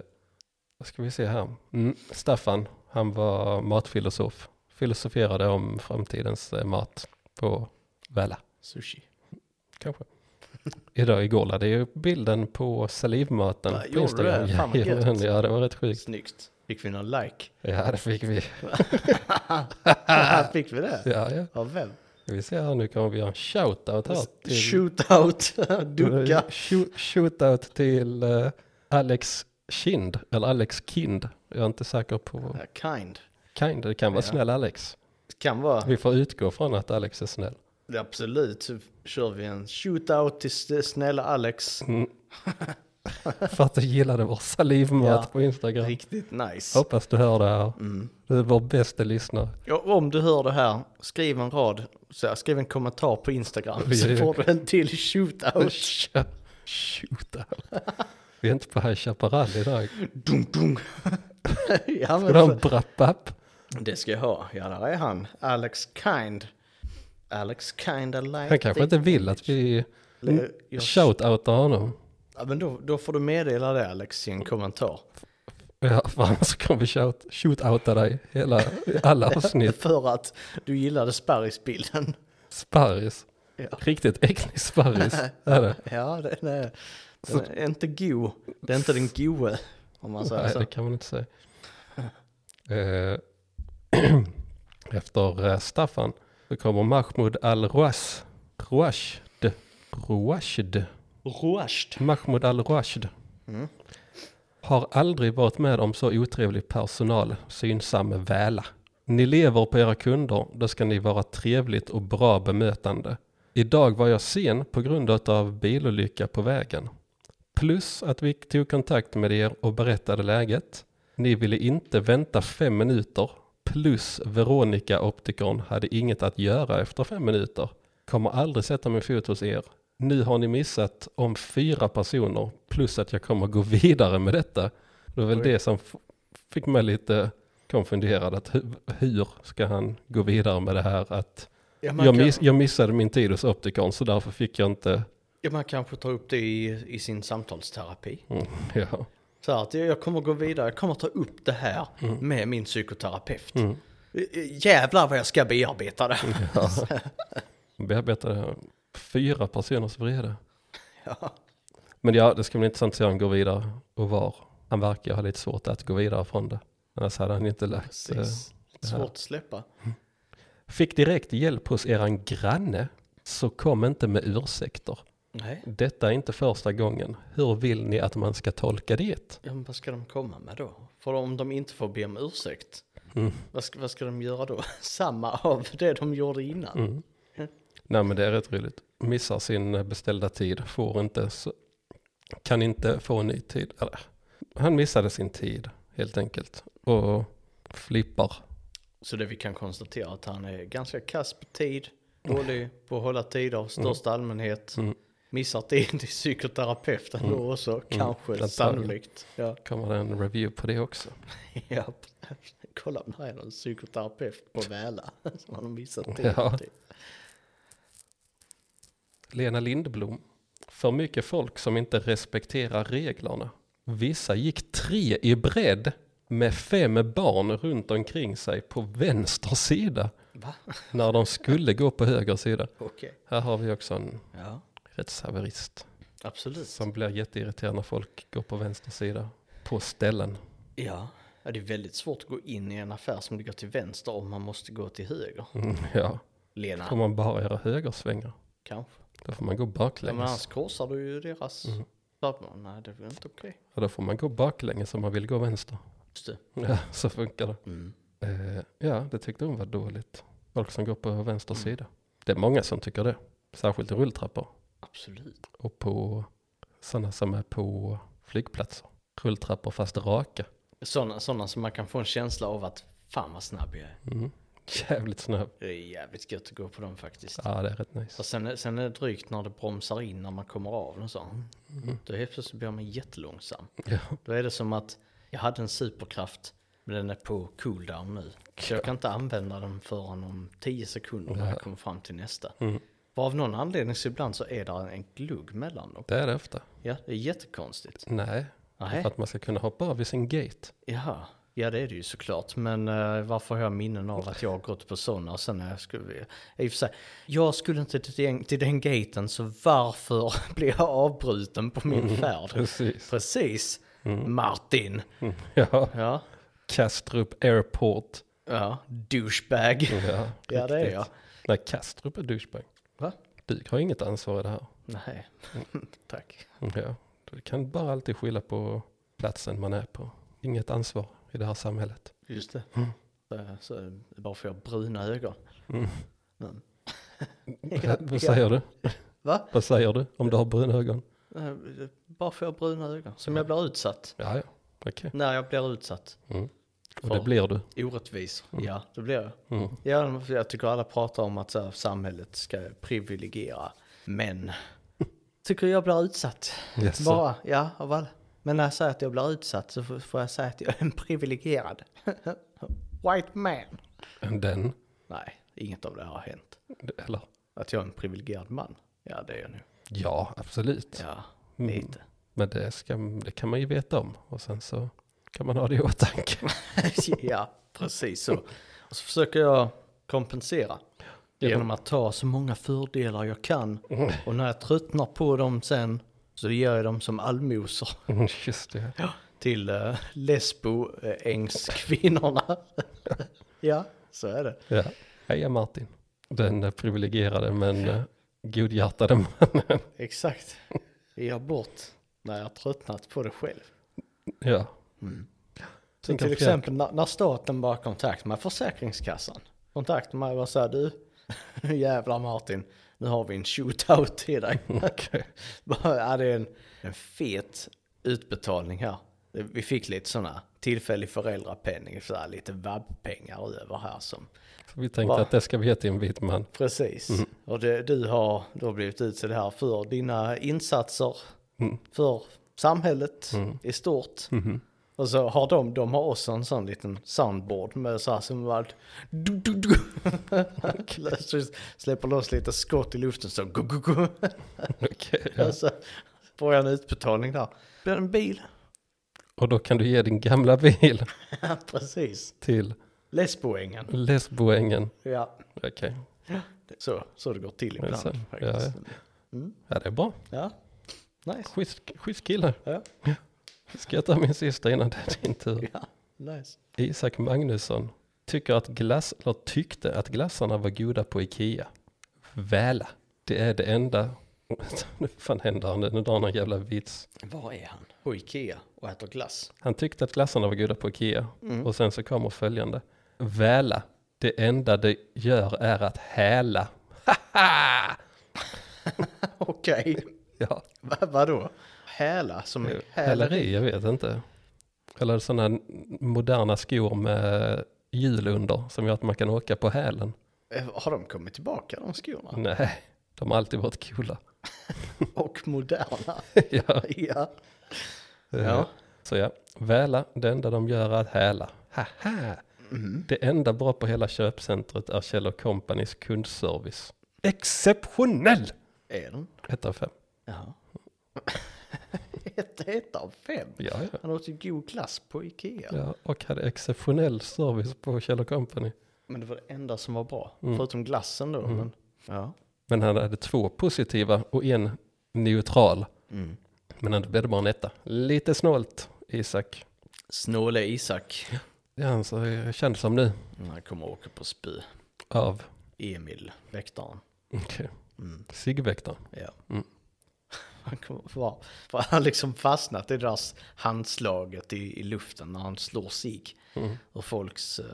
Speaker 3: vad ska vi se här? Mm, Staffan, han var matfilosof. Filosoferade om framtidens eh, mat på Väla,
Speaker 2: Sushi.
Speaker 3: kanske. <laughs> Idag igår lade jag upp bilden på salivmaten
Speaker 2: Va,
Speaker 3: på Instagram.
Speaker 2: det? Fan, vad <laughs> gött.
Speaker 3: ja, det var rätt sjukt.
Speaker 2: Snyggt. Fick vi någon like?
Speaker 3: Ja, det fick vi. <laughs>
Speaker 2: Fick vi det?
Speaker 3: Ja, ja.
Speaker 2: Av vem?
Speaker 3: Vi se här, nu kommer vi göra en shoutout här. Till,
Speaker 2: Shootout, ducka.
Speaker 3: Shoot- Shootout till eh, Alex Kind, eller Alex Kind. Jag är inte säker på.
Speaker 2: Kind.
Speaker 3: Kind, det kan vara
Speaker 2: Ja.
Speaker 3: snäll Alex.
Speaker 2: Kan vara.
Speaker 3: Vi får utgå från att Alex är snäll.
Speaker 2: Absolut. Så kör vi en shootout till snälla Alex.
Speaker 3: Mm. <laughs> För att du gillade vår salivmat
Speaker 2: Ja.
Speaker 3: på Instagram.
Speaker 2: Riktigt nice.
Speaker 3: Hoppas du hör det här.
Speaker 2: Mm.
Speaker 3: Du är vår bästa lyssnare.
Speaker 2: Ja, om du hör det här, skriv en rad, så här, skriv en kommentar på Instagram så får du en till shootout. <laughs>
Speaker 3: Shootout. Vi är inte på High Chaparral idag.
Speaker 2: Dunk, dunk. <laughs> ja,
Speaker 3: Ska du ha en brapp-app?
Speaker 2: det ska jag ha. Ja, där är han. Alex Kind. Alex kinda like
Speaker 3: Han kanske inte vill att vi
Speaker 2: Eller, jag-
Speaker 3: shoutoutar honom.
Speaker 2: Ja, men då, då får du meddela det Alex i en kommentar.
Speaker 3: Ja, för annars kommer vi shout, shootouta dig hela, i alla <laughs> avsnitt.
Speaker 2: För att du gillade sparrisbilden.
Speaker 3: Sparris.
Speaker 2: Ja.
Speaker 3: Riktigt äcklig sparris <laughs> är det.
Speaker 2: Ja, den är, den är inte go. Det är inte den goe, om man säger
Speaker 3: Nej,
Speaker 2: så.
Speaker 3: det kan man inte säga. Eh, <clears throat> Efter eh, Staffan så kommer Mahmoud al-Rouash. Rouashd. Rouashd.
Speaker 2: Rouashed.
Speaker 3: Mahmoud al-Rouashd.
Speaker 2: Mm.
Speaker 3: Har aldrig varit med om så otrevlig personal, synsam väla. Ni lever på era kunder, då ska ni vara trevligt och bra bemötande. Idag var jag sen på grund av bilolycka på vägen. Plus att vi tog kontakt med er och berättade läget. Ni ville inte vänta fem minuter. Plus Veronica optikern hade inget att göra efter fem minuter. Kommer aldrig sätta min fot hos er. Nu har ni missat om fyra personer. Plus att jag kommer gå vidare med detta. Det var väl
Speaker 2: Oj.
Speaker 3: det som fick mig lite konfunderad. Att hu- hur ska han gå vidare med det här? Att
Speaker 2: Ja,
Speaker 3: jag, miss, jag missade min tid hos optikern så därför fick jag inte.
Speaker 2: Ja, man kanske tar upp det i, i sin samtalsterapi.
Speaker 3: Mm, <laughs> ja.
Speaker 2: Så att jag kommer gå vidare, jag kommer ta upp det här med min psykoterapeut.
Speaker 3: Mm.
Speaker 2: Jävlar vad jag ska bearbeta det. <laughs>
Speaker 3: Ja. Bearbetade fyra personers vrede. <laughs>
Speaker 2: Ja.
Speaker 3: Men ja, det ska bli intressant att se hur han går vidare och var. Han verkar ha lite svårt att gå vidare från det. Annars hade han inte lagt. eh, det.
Speaker 2: Svårt att släppa.
Speaker 3: Fick direkt hjälp hos eran granne. Så kom inte med ursäkter.
Speaker 2: Nej,
Speaker 3: Detta är inte första gången. Hur vill ni att man ska tolka det?
Speaker 2: ja, men vad ska de komma med då? För om de inte får be om ursäkt,
Speaker 3: Mm.
Speaker 2: vad ska, vad ska de göra då? <laughs> Samma av det de gjorde innan.
Speaker 3: Mm. Nej men det är rätt roligt. Missar sin beställda tid, får inte, kan inte få en ny tid. Eller, han missade sin tid helt enkelt. Och flippar.
Speaker 2: Så det vi kan konstatera att han är ganska kass på tid, dålig på att hålla tider, största allmänhet.
Speaker 3: Mm.
Speaker 2: Missar tid <laughs> till psykoterapeuten då också, kanske,
Speaker 3: antagligen.
Speaker 2: sannolikt. Ja,
Speaker 3: Kommer det en review på det också. <laughs>
Speaker 2: ja. <laughs> Kolla om det är någon psykoterapeut på Väla som har missat tid.
Speaker 3: Ja.
Speaker 2: Typ.
Speaker 3: Lena Lindblom. För mycket folk som inte respekterar reglerna. Vissa gick tre i bredd med fem barn runt omkring sig på vänster sida.
Speaker 2: Va?
Speaker 3: När de skulle gå på höger sida.
Speaker 2: Okej.
Speaker 3: Här har vi också en
Speaker 2: Ja,
Speaker 3: rättshaverist.
Speaker 2: absolut.
Speaker 3: Som blir jätteirriterad när folk går på vänster sida. På ställen.
Speaker 2: Ja. ja, det är väldigt svårt att gå in i en affär som ligger till vänster om man måste gå till höger.
Speaker 3: Mm, ja, får
Speaker 2: Lena,
Speaker 3: man bara göra högersvängar.
Speaker 2: kanske.
Speaker 3: Då får man gå
Speaker 2: Ja, men annars
Speaker 3: baklänges.
Speaker 2: korsar du ju deras...
Speaker 3: Mm.
Speaker 2: Nej, det är väl inte okej.
Speaker 3: Ja, då får man gå baklänges om man vill gå vänster.
Speaker 2: Just det. <laughs>
Speaker 3: Ja, så funkar det.
Speaker 2: Mm.
Speaker 3: Eh, ja, det tyckte hon var dåligt. Folk som går på vänster
Speaker 2: Mm.
Speaker 3: sida. Det är många som tycker det. Särskilt i rulltrappor.
Speaker 2: Absolut.
Speaker 3: Och på sådana som är på flygplatser. Rulltrappor fast raka.
Speaker 2: Sådana, sådana som man kan få en känsla av att fan vad snabb jag är.
Speaker 3: Mm. Jävligt snabb.
Speaker 2: Det är jävligt gött att gå på dem faktiskt.
Speaker 3: Ja, det är rätt nice.
Speaker 2: Och sen, sen är det drygt när det bromsar in när man kommer av och så.
Speaker 3: Mm.
Speaker 2: Då helt plötsligt blir man jättelångsam.
Speaker 3: Ja.
Speaker 2: Då är det som att jag hade en superkraft men den är på cooldown nu. Så jag kan inte använda den förrän om 10 sekunder när jag kommer fram till nästa.
Speaker 3: Mm.
Speaker 2: För av någon anledning så ibland så är det en glugg mellan dem.
Speaker 3: Det är det ofta.
Speaker 2: Ja, det är jättekonstigt.
Speaker 3: Nej,
Speaker 2: Nej.
Speaker 3: för att man ska kunna hoppa av i sin gate.
Speaker 2: Jaha, ja det är det ju såklart. Men uh, varför har jag minnen av att jag har gått på sådana och sen när jag skulle... I och för sig, jag skulle inte till den, till den gaten så varför <laughs> blir jag avbruten på min färd?
Speaker 3: Precis.
Speaker 2: Precis, Martin.
Speaker 3: Mm. Ja,
Speaker 2: Ja,
Speaker 3: Kastrup Airport.
Speaker 2: ja, douchebag.
Speaker 3: Ja,
Speaker 2: Ja, det är jag.
Speaker 3: Nej, Kastrup är douchebag. Du har inget ansvar i det här.
Speaker 2: Nej, <laughs> tack.
Speaker 3: Ja, du kan bara alltid skylla på platsen man är på. Inget ansvar i det här samhället.
Speaker 2: Just det. Så, så, bara för jag bruna ögon.
Speaker 3: Mm.
Speaker 2: Mm. <laughs>
Speaker 3: Vad säger du? <laughs>
Speaker 2: Va?
Speaker 3: Vad säger du om du har bruna ögon?
Speaker 2: Eh, Bara för jag bruna ögon. Som jag blir utsatt.
Speaker 3: Ja, ja, okej.
Speaker 2: När jag blir utsatt.
Speaker 3: Mm. Och det blir du.
Speaker 2: Orättvis. Ja, det blir jag.
Speaker 3: Mm.
Speaker 2: Ja, jag tycker alla pratar om att här, samhället ska privilegiera män. <laughs> Tycker jag blir utsatt.
Speaker 3: Yes.
Speaker 2: Bara, ja, av alla. Men när jag säger att jag blir utsatt så får jag säga att jag är en privilegierad. <laughs> White man.
Speaker 3: Den,
Speaker 2: Nej, inget av det har hänt.
Speaker 3: Eller?
Speaker 2: Att jag är en privilegierad man. Ja, det är jag nu.
Speaker 3: Ja, absolut.
Speaker 2: Ja,
Speaker 3: Mm.
Speaker 2: lite.
Speaker 3: Men det, ska, det kan man ju veta om. Och sen så kan man ha det i åtanke. <laughs>
Speaker 2: ja, precis så. Och så försöker jag kompensera. Genom att ta så många fördelar jag kan. Och när jag tröttnar på dem sen så ger jag dem som allmosor
Speaker 3: Mm, Just det.
Speaker 2: till uh, lesboängskvinnorna. <laughs> ja, så är det.
Speaker 3: Ja. Heja Martin. Den eh, privilegierade men eh, godhjärtade mannen.
Speaker 2: Exakt. Jag bort när jag tröttnat på det själv.
Speaker 3: Ja.
Speaker 2: Så
Speaker 3: Tänk
Speaker 2: till exempel när, när staten bara kontakt med Försäkringskassan. Kontakt med mig och säger du, <laughs> jävlar Martin, nu har vi en shootout till dig. <laughs> <laughs> Ja, det är en, en fet utbetalning här. Vi fick lite sådana tillfällig föräldrapenning, så här, lite vabbpengar över här som
Speaker 3: Så vi tänkte
Speaker 2: Va?
Speaker 3: att det ska vi ge till en vit man.
Speaker 2: Precis. Och det, du, har, du har blivit utsedd här för dina insatser
Speaker 3: Mm.
Speaker 2: för samhället i stort. Och så har de, de har också en sån liten soundboard med så här som var du, du, du. <laughs> <laughs> Släpper loss lite skott i luften så gu, gu, gu. <laughs>
Speaker 3: Okej, ja.
Speaker 2: Och så får jag en utbetalning där. Blir en bil?
Speaker 3: Och då kan du ge din gamla bil
Speaker 2: Ja, precis.
Speaker 3: till
Speaker 2: Lesboängen.
Speaker 3: Lesboängen.
Speaker 2: Ja,
Speaker 3: Okej,
Speaker 2: så, så det går till ibland faktiskt.
Speaker 3: ja det är bra.
Speaker 2: Ja, nice.
Speaker 3: Schysst, schysst kille.
Speaker 2: Ja,
Speaker 3: Ska jag ta min sista innan det är din tur?
Speaker 2: ja nice.
Speaker 3: Isak Magnusson tycker att glass, eller tyckte att glassarna var goda på Ikea. Väla. Det är det enda. <laughs> Nu fan händer han nu? Drar han en jävla vits.
Speaker 2: Var är han? På Ikea och äter glass.
Speaker 3: Han tyckte att glassarna var goda på Ikea. Och sen så kommer följande. Väla. Det enda det gör är att häla. <laughs> <laughs>
Speaker 2: Okej.
Speaker 3: Ja,
Speaker 2: Va, vadå? Häla som i
Speaker 3: häleri, jag vet inte. Eller sådana moderna skor med hjul under som gör att man kan åka på hälen.
Speaker 2: Eh, Har de kommit tillbaka de skorna?
Speaker 3: Nej, de har alltid varit coola. <laughs>
Speaker 2: Och moderna? <laughs>
Speaker 3: ja.
Speaker 2: ja.
Speaker 3: Ja.
Speaker 2: Ja.
Speaker 3: Så ja, väla, det enda de gör är att häla. Haha! Det enda bra på hela köpcentret är Kjell Companys kundservice. Exceptionell!
Speaker 2: Är de?
Speaker 3: Ett av fem.
Speaker 2: Ja. <laughs> ett, ett av fem?
Speaker 3: Ja, ja.
Speaker 2: Han åt ju god glass på Ikea.
Speaker 3: ja. Och hade exceptionell service på Kjell Company.
Speaker 2: Men det var det enda som var bra.
Speaker 3: Mm.
Speaker 2: Förutom glassen då. Men, ja.
Speaker 3: Men han hade två positiva och en neutral.
Speaker 2: Mm.
Speaker 3: Men ändå blev bara en etta. Lite snålt, Isak.
Speaker 2: Snåle Isak.
Speaker 3: Det är han jag känner som nu.
Speaker 2: Han kommer åka på spö.
Speaker 3: Av,
Speaker 2: Emil, väktaren.
Speaker 3: okej,
Speaker 2: Mm.
Speaker 3: Sigväktaren.
Speaker 2: Ja.
Speaker 3: Mm.
Speaker 2: Han kommer för han har liksom fastnat i det där handslaget i, i luften när han slår sig
Speaker 3: Mm.
Speaker 2: ur folks uh,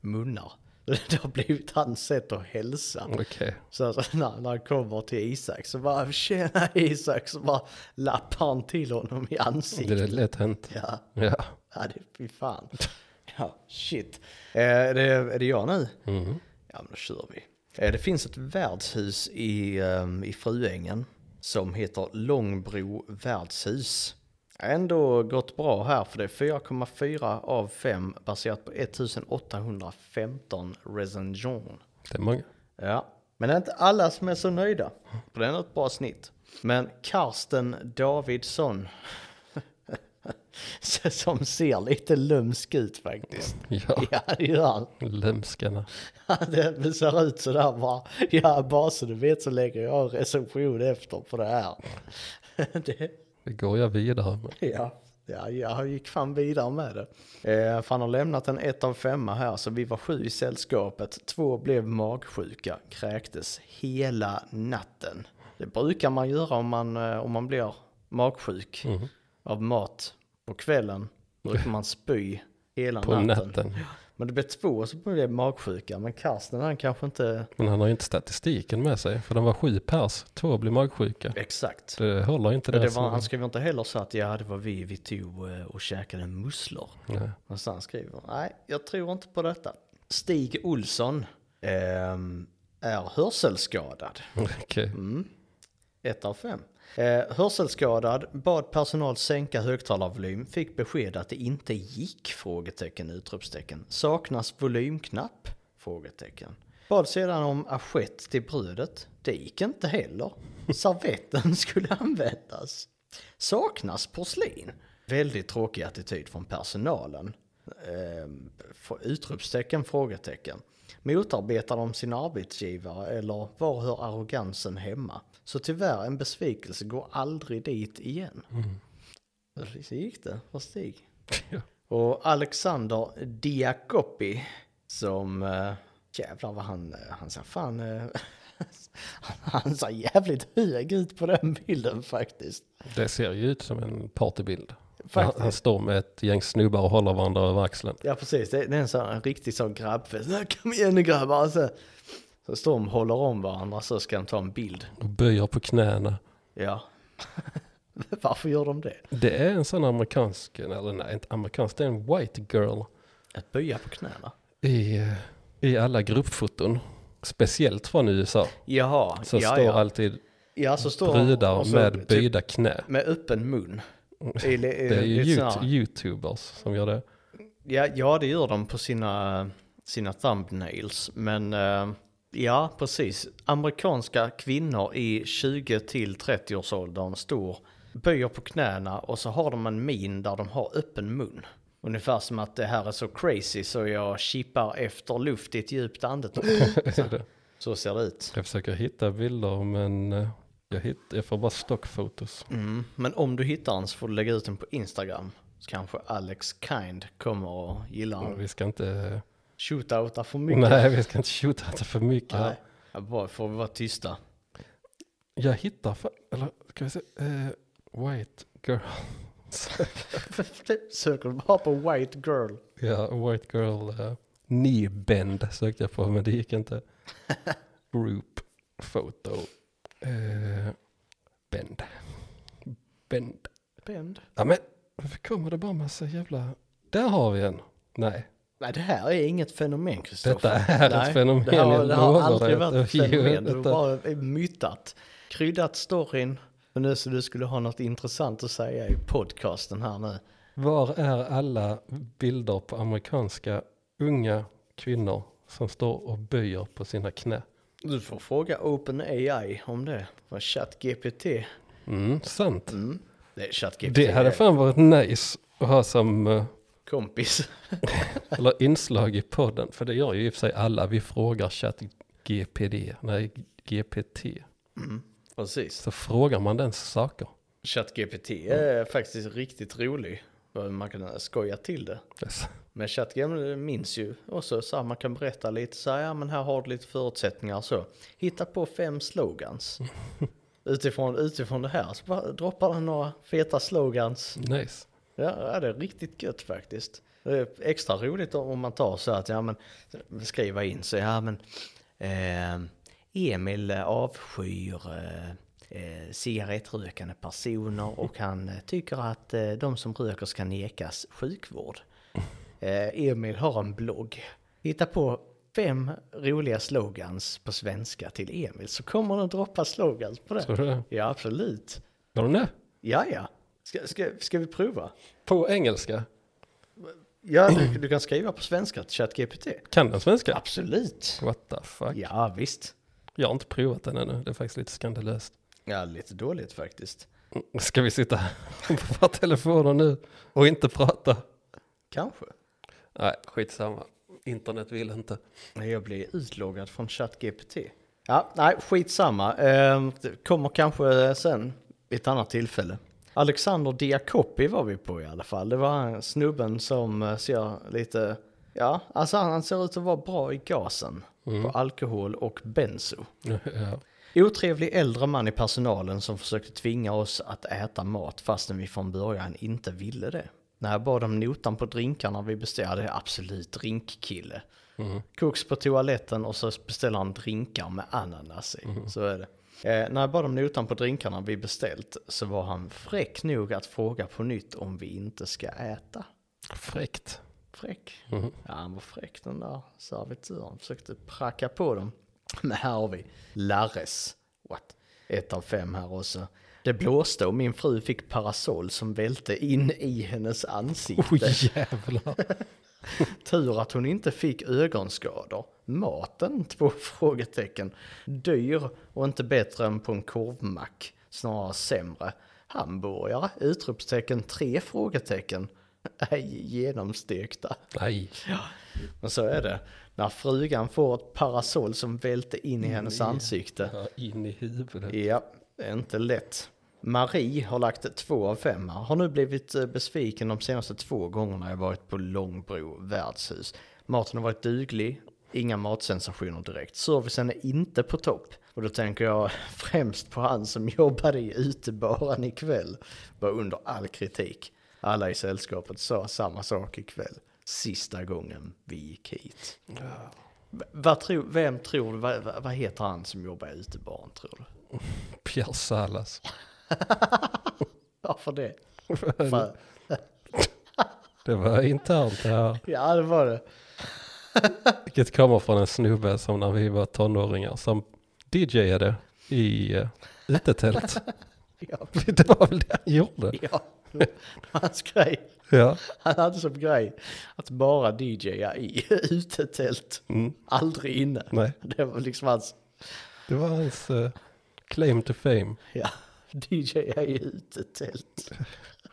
Speaker 2: munnar. <laughs> Det har blivit hans sätt att hälsa.
Speaker 3: Okej.
Speaker 2: Så alltså, <laughs> när, när han kommer till Isak så bara tjena Isak så bara lappar han till honom i
Speaker 3: Det
Speaker 2: ansiktet.
Speaker 3: är lätt hänt.
Speaker 2: Ja,
Speaker 3: Ja.
Speaker 2: ja det fy fan. <laughs> Ja, shit. Eh, är, det, är det jag nu?
Speaker 3: Mm.
Speaker 2: Ja, men då kör vi. Eh, Det finns ett värdshus i, ehm, i Fruängen som heter Långbro värdshus. Ändå gått bra här för det är 4,4 av 5 baserat på 1815 recension.
Speaker 3: Det är många.
Speaker 2: Ja, men det är inte alla som är så nöjda. För det är ett bra snitt. Men Karsten Davidsson, <laughs> som ser lite lömsk ut faktiskt. <laughs>
Speaker 3: Ja,
Speaker 2: Ja, <laughs> det gör han.
Speaker 3: lömskarna.
Speaker 2: Det ser ut sådär bara. Ja, bara så du vet så lägger jag en recension efter på det här. Det,
Speaker 3: Det går jag vidare med.
Speaker 2: ja, ja, jag gick fan vidare med det. Eh, för han har lämnat en 1 av 5 här, så vi var sju i sällskapet. Två blev magsjuka, kräktes hela natten. Det brukar man göra om man, eh, om man blir magsjuk
Speaker 3: Mm.
Speaker 2: av mat. På kvällen brukar man spy hela
Speaker 3: På
Speaker 2: natten.
Speaker 3: natten.
Speaker 2: Men det blev två som blev magsjuka, men Karsten han kanske inte...
Speaker 3: Men han har ju inte statistiken med sig. För de var sju pers. Två blev magsjuka.
Speaker 2: Exakt.
Speaker 3: Det håller inte det.
Speaker 2: det var, han skrev inte heller så att ja, det var vi, vi tog eh, och käkade musslor.
Speaker 3: Nej.
Speaker 2: Men så han skriver, nej, jag tror inte på detta. Stig Olsson ehm, är hörselskadad. <laughs>
Speaker 3: Okej.
Speaker 2: Mm. Ett av fem. Eh, hörselskadad, bad personal sänka högtalarvolym, fick besked att det inte gick? Frågetecken, utropstecken. Saknas volymknapp? Frågetecken. Bad sedan om assiett till brödet. Det gick inte heller. Servetten <laughs> skulle användas. Saknas porslin. Väldigt tråkig attityd från personalen. Eh, utropstecken, frågetecken. Motarbetar de sin arbetsgivare eller var hör arrogansen hemma? Så tyvärr en besvikelse, går aldrig dit igen. Så gick det för Stig. <laughs>
Speaker 3: Ja.
Speaker 2: Och Alexander Diakopi som, äh, jävlar vad han, eh, han ser fan, eh, <laughs> han ser jävligt hög ut på den bilden faktiskt.
Speaker 3: Det ser ju ut som en partybild. Han, han står med ett gäng snubbar och håller varandra över axeln.
Speaker 2: Ja precis, det, det är en sån en riktig sån grabbfest. "Ja, <laughs> Kom igen nu grabbar! Så, så står de och håller om varandra så ska de ta en bild.
Speaker 3: Och böjer på knäna.
Speaker 2: Ja. <laughs> Varför gör de det?
Speaker 3: Det är en sån amerikansk, eller nej inte amerikansk, det är en white girl
Speaker 2: Att böja på knäna?
Speaker 3: i, eh, i alla gruppfoton. Speciellt från USA.
Speaker 2: Jaha,
Speaker 3: Så
Speaker 2: ja,
Speaker 3: står
Speaker 2: ja.
Speaker 3: alltid
Speaker 2: ja så står
Speaker 3: brudar
Speaker 2: och så
Speaker 3: med
Speaker 2: typ
Speaker 3: böjda knä.
Speaker 2: med öppen mun. <laughs> I, i,
Speaker 3: Det är ju youtubers som gör det.
Speaker 2: Ja, ja, det gör de på sina, sina thumbnails. Men eh, ja, precis. Amerikanska kvinnor i 20 till 30 års åldern står, böjer på knäna och så har de en min där de har öppen mun. Ungefär som att det här är så crazy så jag chippar efter luft i ett djupt andetag. <laughs> så ser det ut.
Speaker 3: Jag försöker hitta bilder men eh, jag, hitt, jag får bara stockfotos.
Speaker 2: Mm. Men om du hittar den så får du lägga ut den på Instagram. Så kanske Alex Kind kommer och gillar den.
Speaker 3: Vi ska inte,
Speaker 2: Shootouta för mycket.
Speaker 3: nej vi ska inte shoota det för mycket här.
Speaker 2: Nej. Ja, bara får vi vara tysta.
Speaker 3: Jag hittar, fa- eller ska vi se, eh, white girl. <laughs>
Speaker 2: Söker du bara på white girl?
Speaker 3: ja, white girl uh, knee bend sökte jag på men det gick inte. <laughs> Group photo. Eh, bend. Bend.
Speaker 2: Bend.
Speaker 3: Ja men varför kommer det bara massa jävla, där har vi en. Nej,
Speaker 2: Nej, det här är inget fenomen, Kristoffer.
Speaker 3: Detta är ett
Speaker 2: Nej,
Speaker 3: fenomen,
Speaker 2: Det har,
Speaker 3: jag
Speaker 2: det har aldrig varit ett fenomen. Du har bara myttat. Kryddat storyn. Och nu så du skulle ha något intressant att säga i podcasten här nu.
Speaker 3: Var är alla bilder på amerikanska unga kvinnor som står och böjer på sina knä?
Speaker 2: Du får fråga OpenAI om det. Vad ChatGPT.
Speaker 3: Mm, sant.
Speaker 2: Mm. Det ChatGPT.
Speaker 3: Det hade fan varit nice att ha som, eh,
Speaker 2: kompis. <laughs>
Speaker 3: eller inslag i podden. För det gör ju i och för sig alla. Vi frågar chatt GPD, nej GPT.
Speaker 2: Mm. Precis.
Speaker 3: Så frågar man den saker.
Speaker 2: ChatGPT är faktiskt riktigt rolig. Man kan skoja till det.
Speaker 3: Yes.
Speaker 2: Men ChatGPT minns ju också så här, man kan berätta lite så här, ja men här har du lite förutsättningar så. Hitta på fem slogans. <laughs> utifrån, utifrån det här så bara droppar den några feta slogans.
Speaker 3: Nice.
Speaker 2: Ja, det är riktigt gött faktiskt. Det är extra roligt om man tar så att, ja men, skriva in så, ja men, eh, Emil avskyr eh, eh, cigarettrökande personer <laughs> och han eh, tycker att eh, de som röker ska nekas sjukvård. <laughs> Eh, Emil har en blogg. Hitta på fem roliga slogans på svenska till Emil så kommer den droppa slogans på
Speaker 3: Tror
Speaker 2: det.
Speaker 3: du det?
Speaker 2: Ja, absolut.
Speaker 3: Var de det?
Speaker 2: Ja, ja. Ska, ska, ska vi prova?
Speaker 3: På engelska?
Speaker 2: Ja, du, du kan skriva på svenska till ChatGPT.
Speaker 3: Kan den svenska?
Speaker 2: Absolut.
Speaker 3: What the fuck?
Speaker 2: Ja, visst.
Speaker 3: Jag har inte provat den ännu. Det är faktiskt lite skandalöst.
Speaker 2: Ja, lite dåligt faktiskt.
Speaker 3: Ska vi sitta här <laughs> på våra telefoner nu och inte prata?
Speaker 2: Kanske.
Speaker 3: Nej, skitsamma. Internet vill inte.
Speaker 2: Men jag blir utloggad från ChatGPT. Ja, nej, skitsamma. Eh, det kommer kanske sen vid ett annat tillfälle. Alexander Diakopi var vi på i alla fall. Det var snubben som eh, ser lite, ja, alltså han ser ut att vara bra i gasen. På alkohol och benzo. <laughs>
Speaker 3: Ja.
Speaker 2: Otrevlig äldre man i personalen som försökte tvinga oss att äta mat fastän vi från början inte ville det. När jag bad om notan på drinkarna vi beställde, absolut drinkkille.
Speaker 3: Mm.
Speaker 2: Koks på toaletten och så beställer han drinkar med ananas i. Så är det. Eh, när jag bad om notan på drinkarna vi beställt så var han fräck nog att fråga på nytt om vi inte ska äta.
Speaker 3: Fräckt.
Speaker 2: Fräck.
Speaker 3: Mhm.
Speaker 2: Ja, han var fräck den där servitören. Försökte pracka på dem. Men här har vi Larres. What? Ett av fem här också. Det blåste och min fru fick parasoll som välte in i hennes ansikte.
Speaker 3: Oj jävlar. <laughs>
Speaker 2: Tur att hon inte fick ögonskador. Maten? <laughs> Två frågetecken. Dyr och inte bättre än på en korvmack. Snarare sämre. Hamburgare? Utropstecken. Tre frågetecken. <laughs> Ej genomstekta.
Speaker 3: Nej,
Speaker 2: Men så är det. När frugan får ett parasoll som välter in i hennes ansikte.
Speaker 3: ja, in i huvudet.
Speaker 2: Ja, det är inte lätt. Marie har lagt två av fem här. Har nu blivit eh, besviken de senaste två gångerna jag varit på Långbro värdshus. Maten har varit duglig, inga matsensationer direkt. Servicen är inte på topp. Och då tänker jag <laughs> främst på han som jobbade i utebaren ikväll. Var under all kritik. Alla i sällskapet sa samma sak ikväll. Sista gången vi gick hit. Vad tror, vem tror du, vad, vad- vad heter han som jobbar i utebaren tror du? <laughs>
Speaker 3: Pierre Salas. <laughs>
Speaker 2: Varför det? För,
Speaker 3: Det var internt det här.
Speaker 2: ja, det var det.
Speaker 3: Vilket kommer från en snubbe som när vi var tonåringar som DJade i uh, utetält. <laughs>
Speaker 2: Ja, <laughs>
Speaker 3: det var väl det han gjorde.
Speaker 2: ja. <laughs> Hans grej.
Speaker 3: Ja.
Speaker 2: Han hade som grej att bara DJa i utetält.
Speaker 3: Mm.
Speaker 2: Aldrig inne.
Speaker 3: Nej,
Speaker 2: Det var liksom hans,
Speaker 3: det var hans eh, claim to fame.
Speaker 2: ja, DJa i utetält.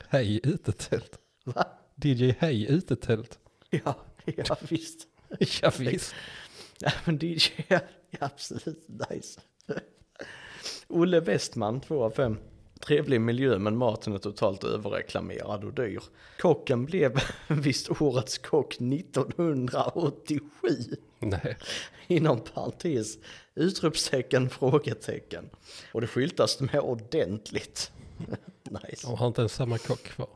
Speaker 3: Hej utetält.
Speaker 2: Va?
Speaker 3: DJ Hej utetält.
Speaker 2: Ja, ja visst. <laughs>
Speaker 3: Ja visst.
Speaker 2: Ja, men DJ är <laughs> absolut nice. <laughs> Olle Westman, 2 av 5. Trevlig miljö men maten är totalt överreklamerad och dyr. Kocken blev visst årets kock 1987.
Speaker 3: Nej.
Speaker 2: Inom parentes, utropstecken, frågetecken. Och det skyltas med ordentligt. nice.
Speaker 3: De har inte ens samma kock kvar.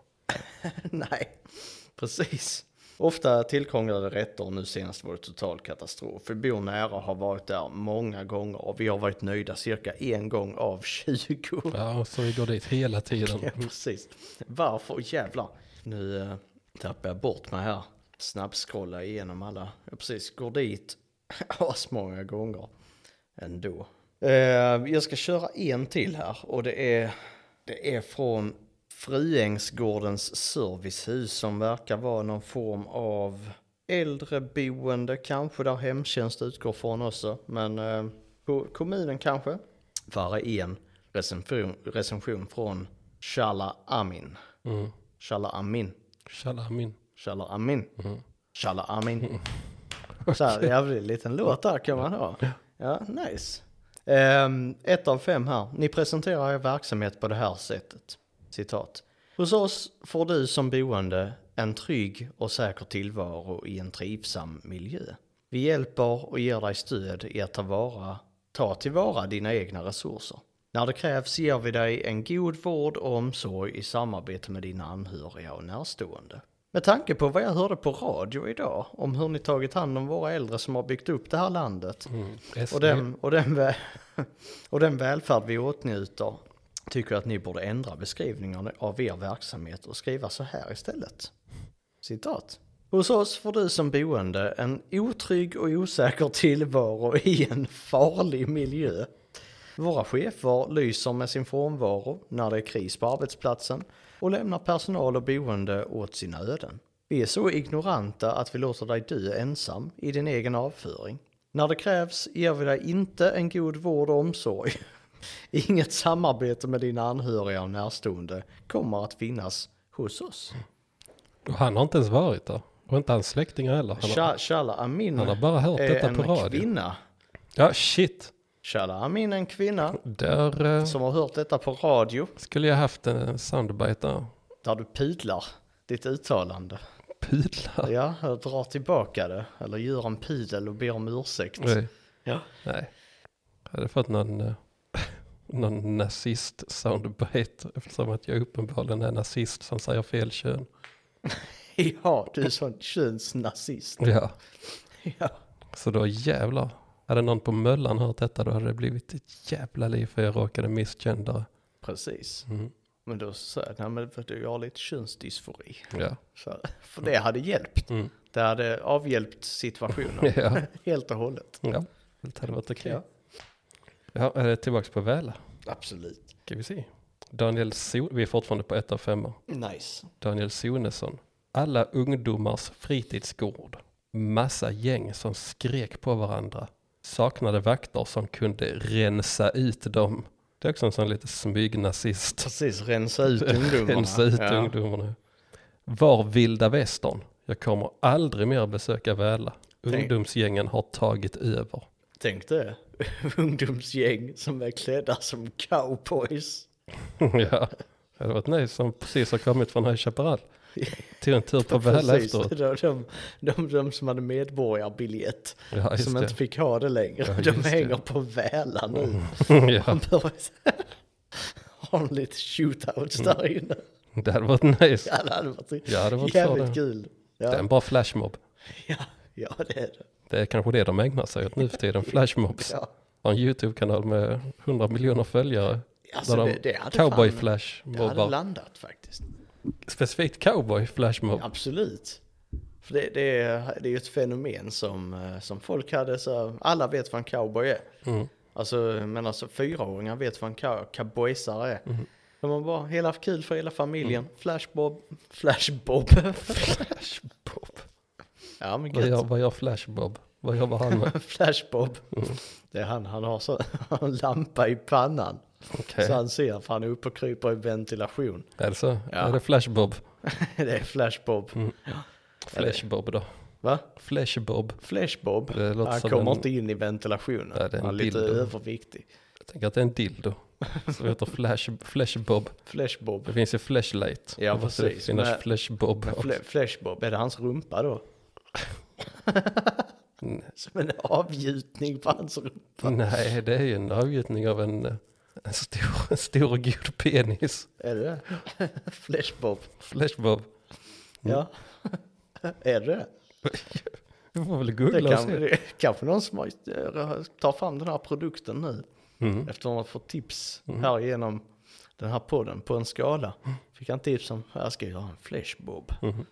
Speaker 2: Nej, precis. Ofta tillkrånglade rätter och nu senast var det total katastrof. Vi bor nära och har varit där många gånger och vi har varit nöjda cirka en gång av 20.
Speaker 3: Ja, så vi går dit hela tiden.
Speaker 2: Ja, precis. Varför? Jävlar. Nu äh, tappar jag bort mig här. Snabbskrolla igenom alla. Jag precis går dit <laughs> asmånga gånger ändå. Eh, jag ska köra en till här och det är, det är från Fruängsgårdens servicehus som verkar vara någon form av äldreboende kanske där hemtjänst utgår från också. Men eh, ko- kommunen kanske. Bara en recension, recension från Shala Amin.
Speaker 3: Mm.
Speaker 2: Shala Amin.
Speaker 3: Shalamin.
Speaker 2: Shala Amin. Shala Amin. Så här jävligt liten låt där kan man ha. Ja, nice. Ehm, ett av fem här. Ni presenterar er verksamhet på det här sättet. Citat. Hos oss får du som boende en trygg och säker tillvaro i en trivsam miljö. Vi hjälper och ger dig stöd i att ta, vara, ta tillvara dina egna resurser. När det krävs ger vi dig en god vård och omsorg i samarbete med dina anhöriga och närstående. Med tanke på vad jag hörde på radio idag om hur ni tagit hand om våra äldre som har byggt upp det här landet
Speaker 3: Mm.
Speaker 2: och den, och, den, <laughs> och den välfärd vi åtnjuter tycker att ni borde ändra beskrivningen av er verksamhet och skriva så här istället. Citat. Hos oss får du som boende en otrygg och osäker tillvaro i en farlig miljö. Våra chefer lyser med sin frånvaro när det är kris på arbetsplatsen och lämnar personal och boende åt sina öden. Vi är så ignoranta att vi låter dig dö ensam i din egen avföring. När det krävs ger vi dig inte en god vård och omsorg. <laughs> Inget samarbete med dina anhöriga och närstående kommer att finnas hos oss.
Speaker 3: Och han har inte ens varit där. Och inte hans släktingar heller. Han har,
Speaker 2: Sha- Shala Amin
Speaker 3: han har bara hört
Speaker 2: är
Speaker 3: detta
Speaker 2: en
Speaker 3: på radio.
Speaker 2: kvinna.
Speaker 3: Ja, shit.
Speaker 2: Shala Amin är en kvinna
Speaker 3: Där eh,
Speaker 2: som har hört detta på radio.
Speaker 3: skulle jag haft en soundbite där.
Speaker 2: Där du pudlar ditt uttalande.
Speaker 3: Pudlar.
Speaker 2: Ja, jag drar tillbaka det. Eller gör en pudel och ber om ursäkt.
Speaker 3: Nej.
Speaker 2: Ja.
Speaker 3: Nej. Jag hade fått någon, eh, någon nazist soundbite eftersom att jag uppenbarligen är nazist som säger fel kön. <laughs>
Speaker 2: ja, du är sån könsnazist.
Speaker 3: Ja, <laughs>
Speaker 2: Ja.
Speaker 3: så då jävlar. Hade någon på Möllan hört detta då hade det blivit ett jävla liv för jag råkade misgendera.
Speaker 2: Precis.
Speaker 3: Mm.
Speaker 2: Men då sa jag, nej men du, jag har lite könsdysfori.
Speaker 3: Ja.
Speaker 2: Så, för det hade hjälpt.
Speaker 3: Mm.
Speaker 2: Det hade avhjälpt situationen <laughs>
Speaker 3: Ja.
Speaker 2: helt och hållet.
Speaker 3: ja, det hade varit okej.
Speaker 2: Ja.
Speaker 3: Ja, är det tillbaks på Väla.
Speaker 2: Absolut.
Speaker 3: Ska vi se. Daniel so vi är fortfarande på ett av femma.
Speaker 2: Nice.
Speaker 3: Daniel Sonesson. Alla ungdomars fritidsgård. massa gäng som skrek på varandra. Saknade vakter som kunde rensa ut dem. Det är också en sån lite smygnazist.
Speaker 2: Precis, rensa ut <laughs> ungdomarna.
Speaker 3: Rensa ut
Speaker 2: ja.
Speaker 3: ungdomarna. Var vilda västern. Jag kommer aldrig mer besöka Väla. Ungdomsgängen har tagit över.
Speaker 2: Tänk det. <laughs> Ungdomsgäng som är klädda som cowboys. <laughs>
Speaker 3: ja, det hade varit nice som precis har kommit från High Chaparral. <laughs> Tog en tur på Väla efteråt.
Speaker 2: de, de, de, de som hade medborgarbiljett.
Speaker 3: Ja,
Speaker 2: som
Speaker 3: det.
Speaker 2: inte fick ha det längre.
Speaker 3: Ja,
Speaker 2: de
Speaker 3: just det.
Speaker 2: hänger på Väla nu.
Speaker 3: ja,
Speaker 2: Han bör ha lite shootouts
Speaker 3: Mm.
Speaker 2: där inne.
Speaker 3: det hade varit nice.
Speaker 2: Ja, det hade varit
Speaker 3: Ja, det hade varit
Speaker 2: jävligt kul.
Speaker 3: Det är
Speaker 2: Ja,
Speaker 3: en bra flashmob.
Speaker 2: ja, ja, det är det.
Speaker 3: Det är kanske det de ägnar sig åt nu för tiden. Flashmobs.
Speaker 2: Ja.
Speaker 3: Har en YouTube-kanal med 100 miljoner följare.
Speaker 2: Alltså,
Speaker 3: där
Speaker 2: det,
Speaker 3: de
Speaker 2: det hade
Speaker 3: cowboy
Speaker 2: fan-
Speaker 3: flash
Speaker 2: Det hade
Speaker 3: mobbar.
Speaker 2: landat faktiskt.
Speaker 3: Specifikt cowboy flashmob.
Speaker 2: Absolut. För det, det, är, det är ju ett fenomen som, eh, som folk hade så, alla vet vad en cowboy är.
Speaker 3: Mm.
Speaker 2: Alltså, men alltså fyraåringar vet vad en cow- cowboysare är.
Speaker 3: Mm.
Speaker 2: De har bara hela kul för hela familjen. Flashbob, <laughs> flashbob.
Speaker 3: Flashbob. <laughs>
Speaker 2: ja men
Speaker 3: Vad gör, vad gör flashbob? Vad jobbar han med? <laughs>
Speaker 2: Flashbob.
Speaker 3: Mm.
Speaker 2: Det är han, han har så, <laughs> en lampa i pannan.
Speaker 3: Okej.
Speaker 2: Så han ser för han är uppe och kryper i ventilation.
Speaker 3: Är det så?
Speaker 2: Ja.
Speaker 3: Är det flashbob? <laughs>
Speaker 2: det är flashbob.
Speaker 3: Mm. Flashbob då?
Speaker 2: Va?
Speaker 3: Flashbob.
Speaker 2: Flashbob? Han kommer
Speaker 3: en-
Speaker 2: inte in i ventilationen.
Speaker 3: Nej, är
Speaker 2: han är lite
Speaker 3: dildo.
Speaker 2: överviktig.
Speaker 3: Jag tänker att det är en dildo. Som heter flash, flashbob.
Speaker 2: Flashbob.
Speaker 3: Det finns ju flashlight.
Speaker 2: Ja,
Speaker 3: måste det
Speaker 2: precis.
Speaker 3: finnas
Speaker 2: Men-
Speaker 3: flashbob.
Speaker 2: Fle- flashbob, är det hans rumpa då?
Speaker 3: Mm. <laughs>
Speaker 2: Som en avgjutning på hans rumpa.
Speaker 3: Nej, det är ju en avgjutning av en, en stor, en stor och god penis.
Speaker 2: Är det <laughs> det? Flashbob.
Speaker 3: Flashbob.
Speaker 2: Ja. <laughs> är det det?
Speaker 3: Du får väl
Speaker 2: Det
Speaker 3: googla och
Speaker 2: kan,
Speaker 3: se.
Speaker 2: det är kanske någon som eh, tar fram den här produkten nu.
Speaker 3: Mm.
Speaker 2: Efter att ha fått tips här genom den här podden på en skala. Fick han tips om, jag ska göra en flashbob.
Speaker 3: Mhm.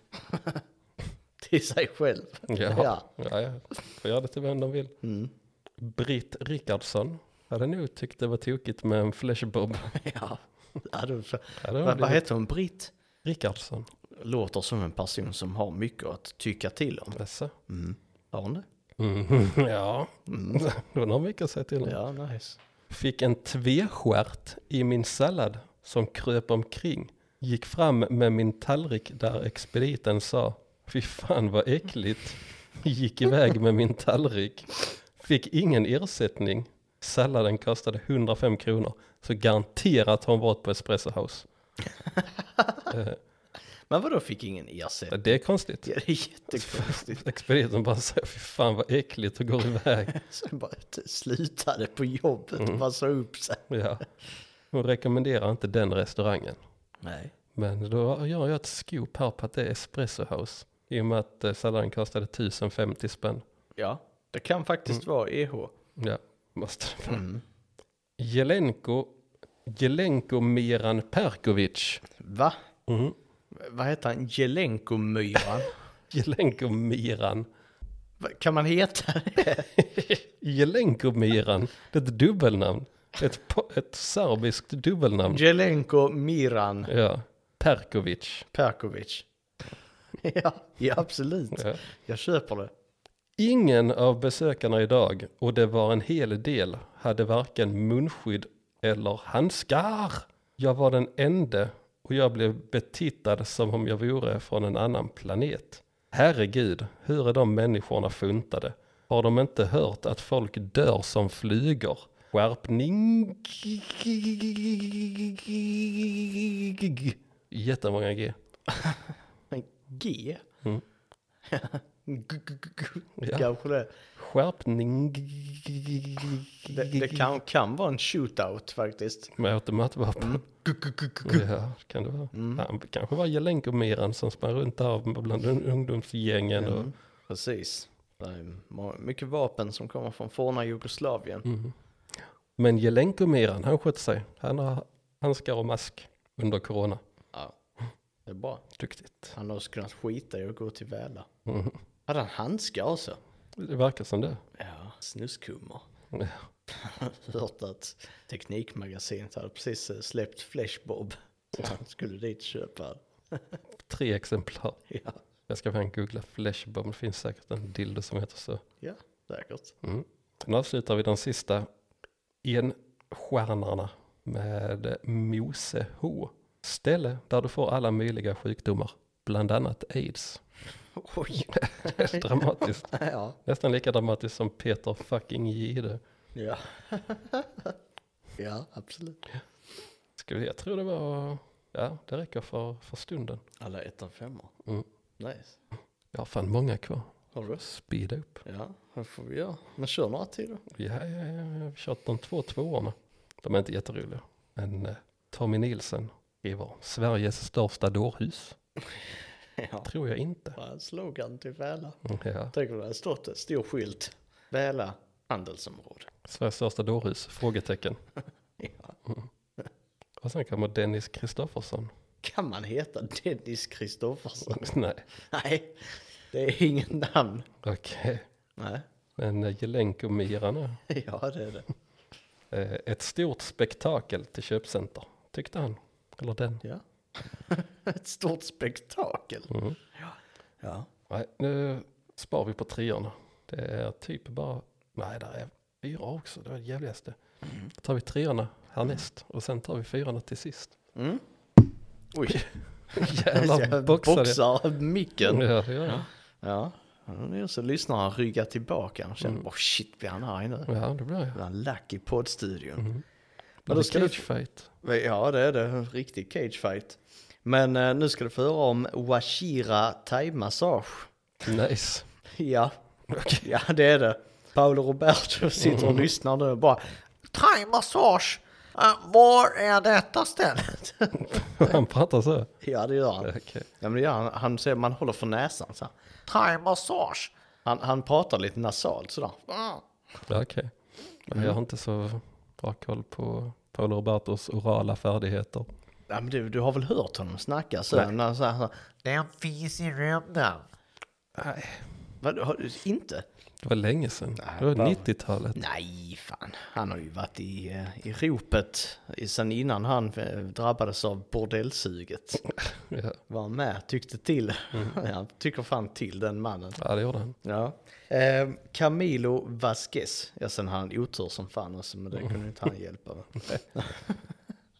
Speaker 2: Till sig själv.
Speaker 3: Ja.
Speaker 2: Ja.
Speaker 3: Ja. ja, Får göra det till vem de vill.
Speaker 2: Mm.
Speaker 3: Britt Rickardsson hade nog tyckt det var tokigt med en flashbob. <laughs>
Speaker 2: Ja. Ja, det,
Speaker 3: Ja, det
Speaker 2: vad, vad heter hon? Britt?
Speaker 3: Rickardsson.
Speaker 2: Låter som en person som har mycket att tycka till om.
Speaker 3: Jaså?
Speaker 2: Mm. Har hon det?
Speaker 3: Mm. <laughs> Ja,
Speaker 2: Mm.
Speaker 3: hon har mycket att säga till om.
Speaker 2: Ja, nice.
Speaker 3: Fick en tvestjärt i min sallad som kröp omkring. Gick fram med min tallrik där expediten sa Fy fan vad äckligt. Gick iväg med min tallrik. Fick ingen ersättning. Salladen kostade 105 kronor. Så garanterat har hon varit på Espresso House. <laughs> Eh,
Speaker 2: Men vadå fick ingen ersättning?
Speaker 3: det är konstigt.
Speaker 2: Ja, det är jättekonstigt. <laughs>
Speaker 3: Expediten bara säger fy fan vad äckligt och går iväg. <laughs>
Speaker 2: Jag bara slutade på jobbet
Speaker 3: Mm.
Speaker 2: och bara sa upp sig.
Speaker 3: Ja. Hon rekommenderar inte den restaurangen.
Speaker 2: Nej.
Speaker 3: Men då gör jag ett scoop här på att det är Espresso House. I och med att eh, salladen kostade 1050 spänn.
Speaker 2: Ja, det kan faktiskt vara E EH.
Speaker 3: Ja, måste det vara.
Speaker 2: Mm.
Speaker 3: Jelenko, Jelenko Miran Perkovic.
Speaker 2: Va?
Speaker 3: Mm.
Speaker 2: Vad heter han? Jelenko-myran? <laughs>
Speaker 3: Jelenko Miran.
Speaker 2: Va- kan man heta det? <laughs>
Speaker 3: Jelenko Miran. Det är ett dubbelnamn. Ett, po- ett serbiskt dubbelnamn.
Speaker 2: Jelenko-miran
Speaker 3: Ja, Perkovic.
Speaker 2: Perkovic. <laughs> ja, ja, absolut.
Speaker 3: Ja.
Speaker 2: Jag köper det.
Speaker 3: Ingen av besökarna idag, och det var en hel del, hade varken munskydd eller handskar. Jag var den enda och jag blev betittad som om jag vore från en annan planet. Herregud, hur är de människorna funtade? Har de inte hört att folk dör som flugor? Skärpning. Jättemånga G.
Speaker 2: G?
Speaker 3: Mm. <laughs>
Speaker 2: Kanske det.
Speaker 3: Skärpning.
Speaker 2: Det, det kan, kan vara en shootout faktiskt.
Speaker 3: Med automatvapen.
Speaker 2: Mm.
Speaker 3: Ja, kan det vara.
Speaker 2: Mm.
Speaker 3: Han kanske var Jelenko-Miran som sprang runt där bland un- ungdomsgängen. Och,
Speaker 2: Mm. Precis. Det är må- mycket vapen som kommer från forna Jugoslavien.
Speaker 3: mm. Men Jelenko-Miran, han skötte sig. Han har handskar och mask under corona.
Speaker 2: Det är bra.
Speaker 3: Duktigt.
Speaker 2: Han har också kunnat skita i att gå till Väla.
Speaker 3: Mm.
Speaker 2: Hade han handskar också?
Speaker 3: Det verkar som det.
Speaker 2: Ja, snuskummer.
Speaker 3: Ja. <laughs>
Speaker 2: Hört att Teknikmagasinet hade precis eh, släppt Flashbob. Han <laughs> skulle dit köpa. <laughs>
Speaker 3: Tre exemplar.
Speaker 2: Ja.
Speaker 3: Jag ska fan googla flashbomb, det finns säkert en dildo som heter så.
Speaker 2: Ja, säkert.
Speaker 3: Mm. Nu avslutar vi den sista enstjärnarna med Mose H. Ställe där du får alla möjliga sjukdomar, bland annat aids.
Speaker 2: Oj.
Speaker 3: Det <laughs> är dramatiskt. <laughs>
Speaker 2: ja.
Speaker 3: Nästan lika dramatiskt som Peter fucking Gide.
Speaker 2: Ja. <laughs> ja, absolut.
Speaker 3: Ska vi, jag tror det var, ja det räcker för, för stunden.
Speaker 2: Alla och femmor.
Speaker 3: Mm.
Speaker 2: Nice.
Speaker 3: Jag har fan många kvar.
Speaker 2: Har du?
Speaker 3: Speeda upp.
Speaker 2: Ja, det får vi göra. Men kör några till då.
Speaker 3: Ja, ja, ja, jag har kört de två tvåorna. De är inte jätteroliga. Men eh, Tommy Nilsen skriver Sveriges största dårhus. <laughs>
Speaker 2: Ja.
Speaker 3: Tror jag inte.
Speaker 2: Är slogan till Väla?
Speaker 3: Mm, Ja.
Speaker 2: Tänk om det hade stått en stor skylt. Väla handelsområde.
Speaker 3: Sveriges största dårhus? Frågetecken. <laughs>
Speaker 2: Ja.
Speaker 3: Och sen kommer Dennis Kristoffersson.
Speaker 2: Kan man heta Dennis Kristoffersson? <laughs>
Speaker 3: Nej,
Speaker 2: Nej, det är ingen namn.
Speaker 3: okej.
Speaker 2: Nej,
Speaker 3: Men eh, Jelenko-Mira nu.
Speaker 2: ja det är det.
Speaker 3: Eh, Ett stort spektakel till köpcenter, tyckte han. Eller den.
Speaker 2: Ja. <laughs> Ett stort spektakel.
Speaker 3: Mm.
Speaker 2: Ja.
Speaker 3: Nej, nu spar vi på treorna. Det är typ bara, nej där är fyra också, det var det jävligaste. Då tar vi treorna härnäst och sen tar vi fyrorna till sist.
Speaker 2: Mm. Oj, <laughs>
Speaker 3: Jävlar
Speaker 2: jag
Speaker 3: boxade.
Speaker 2: boxar micken.
Speaker 3: Ja, gör jag.
Speaker 2: Ja, nu så lyssnarna ryggar tillbaka och känner,
Speaker 3: Mm.
Speaker 2: oh shit, blir han arg nu?
Speaker 3: Ja, det blir jag.
Speaker 2: En lack i poddstudion.
Speaker 3: Mm.
Speaker 2: Men
Speaker 3: Men
Speaker 2: då
Speaker 3: det
Speaker 2: ska
Speaker 3: cage fight.
Speaker 2: Ja, det är det. En riktig cage fight. Men eh, nu ska du få höra om Washira thai-massage.
Speaker 3: Nice.
Speaker 2: Ja. ja, det är det. Paolo Roberto sitter och lyssnar nu och bara Thai-massage! Uh, var är detta stället? <laughs>
Speaker 3: Han pratar så.
Speaker 2: ja, det gör han.
Speaker 3: Okej.
Speaker 2: Ja, men det gör han. Han säger man håller för näsan så. Thai-massage! Han, han pratar lite nasalt sådär.
Speaker 3: Ja, Okej. Men Jag har inte så bra koll på Paolo Robertos orala färdigheter.
Speaker 2: Ja, men du, du har väl hört honom snacka så?
Speaker 3: Nej.
Speaker 2: När han så här,
Speaker 1: Den finns i rymden.
Speaker 3: Nej,
Speaker 2: vad, har du inte?
Speaker 3: det var länge sedan.
Speaker 2: Nej,
Speaker 3: Det var
Speaker 2: bara-
Speaker 3: 90-talet.
Speaker 2: Nej, fan. Han har ju varit i, eh, i ropet sen innan han eh, drabbades av bordellsuget. <laughs>
Speaker 3: Ja.
Speaker 2: Var med, tyckte till. <laughs> Han tycker fan till den mannen.
Speaker 3: ja, det gjorde han.
Speaker 2: Ja. Eh, Camilo Vasquez. Ja, sen har han otur som fan också, men det kunde inte han hjälpa. <laughs>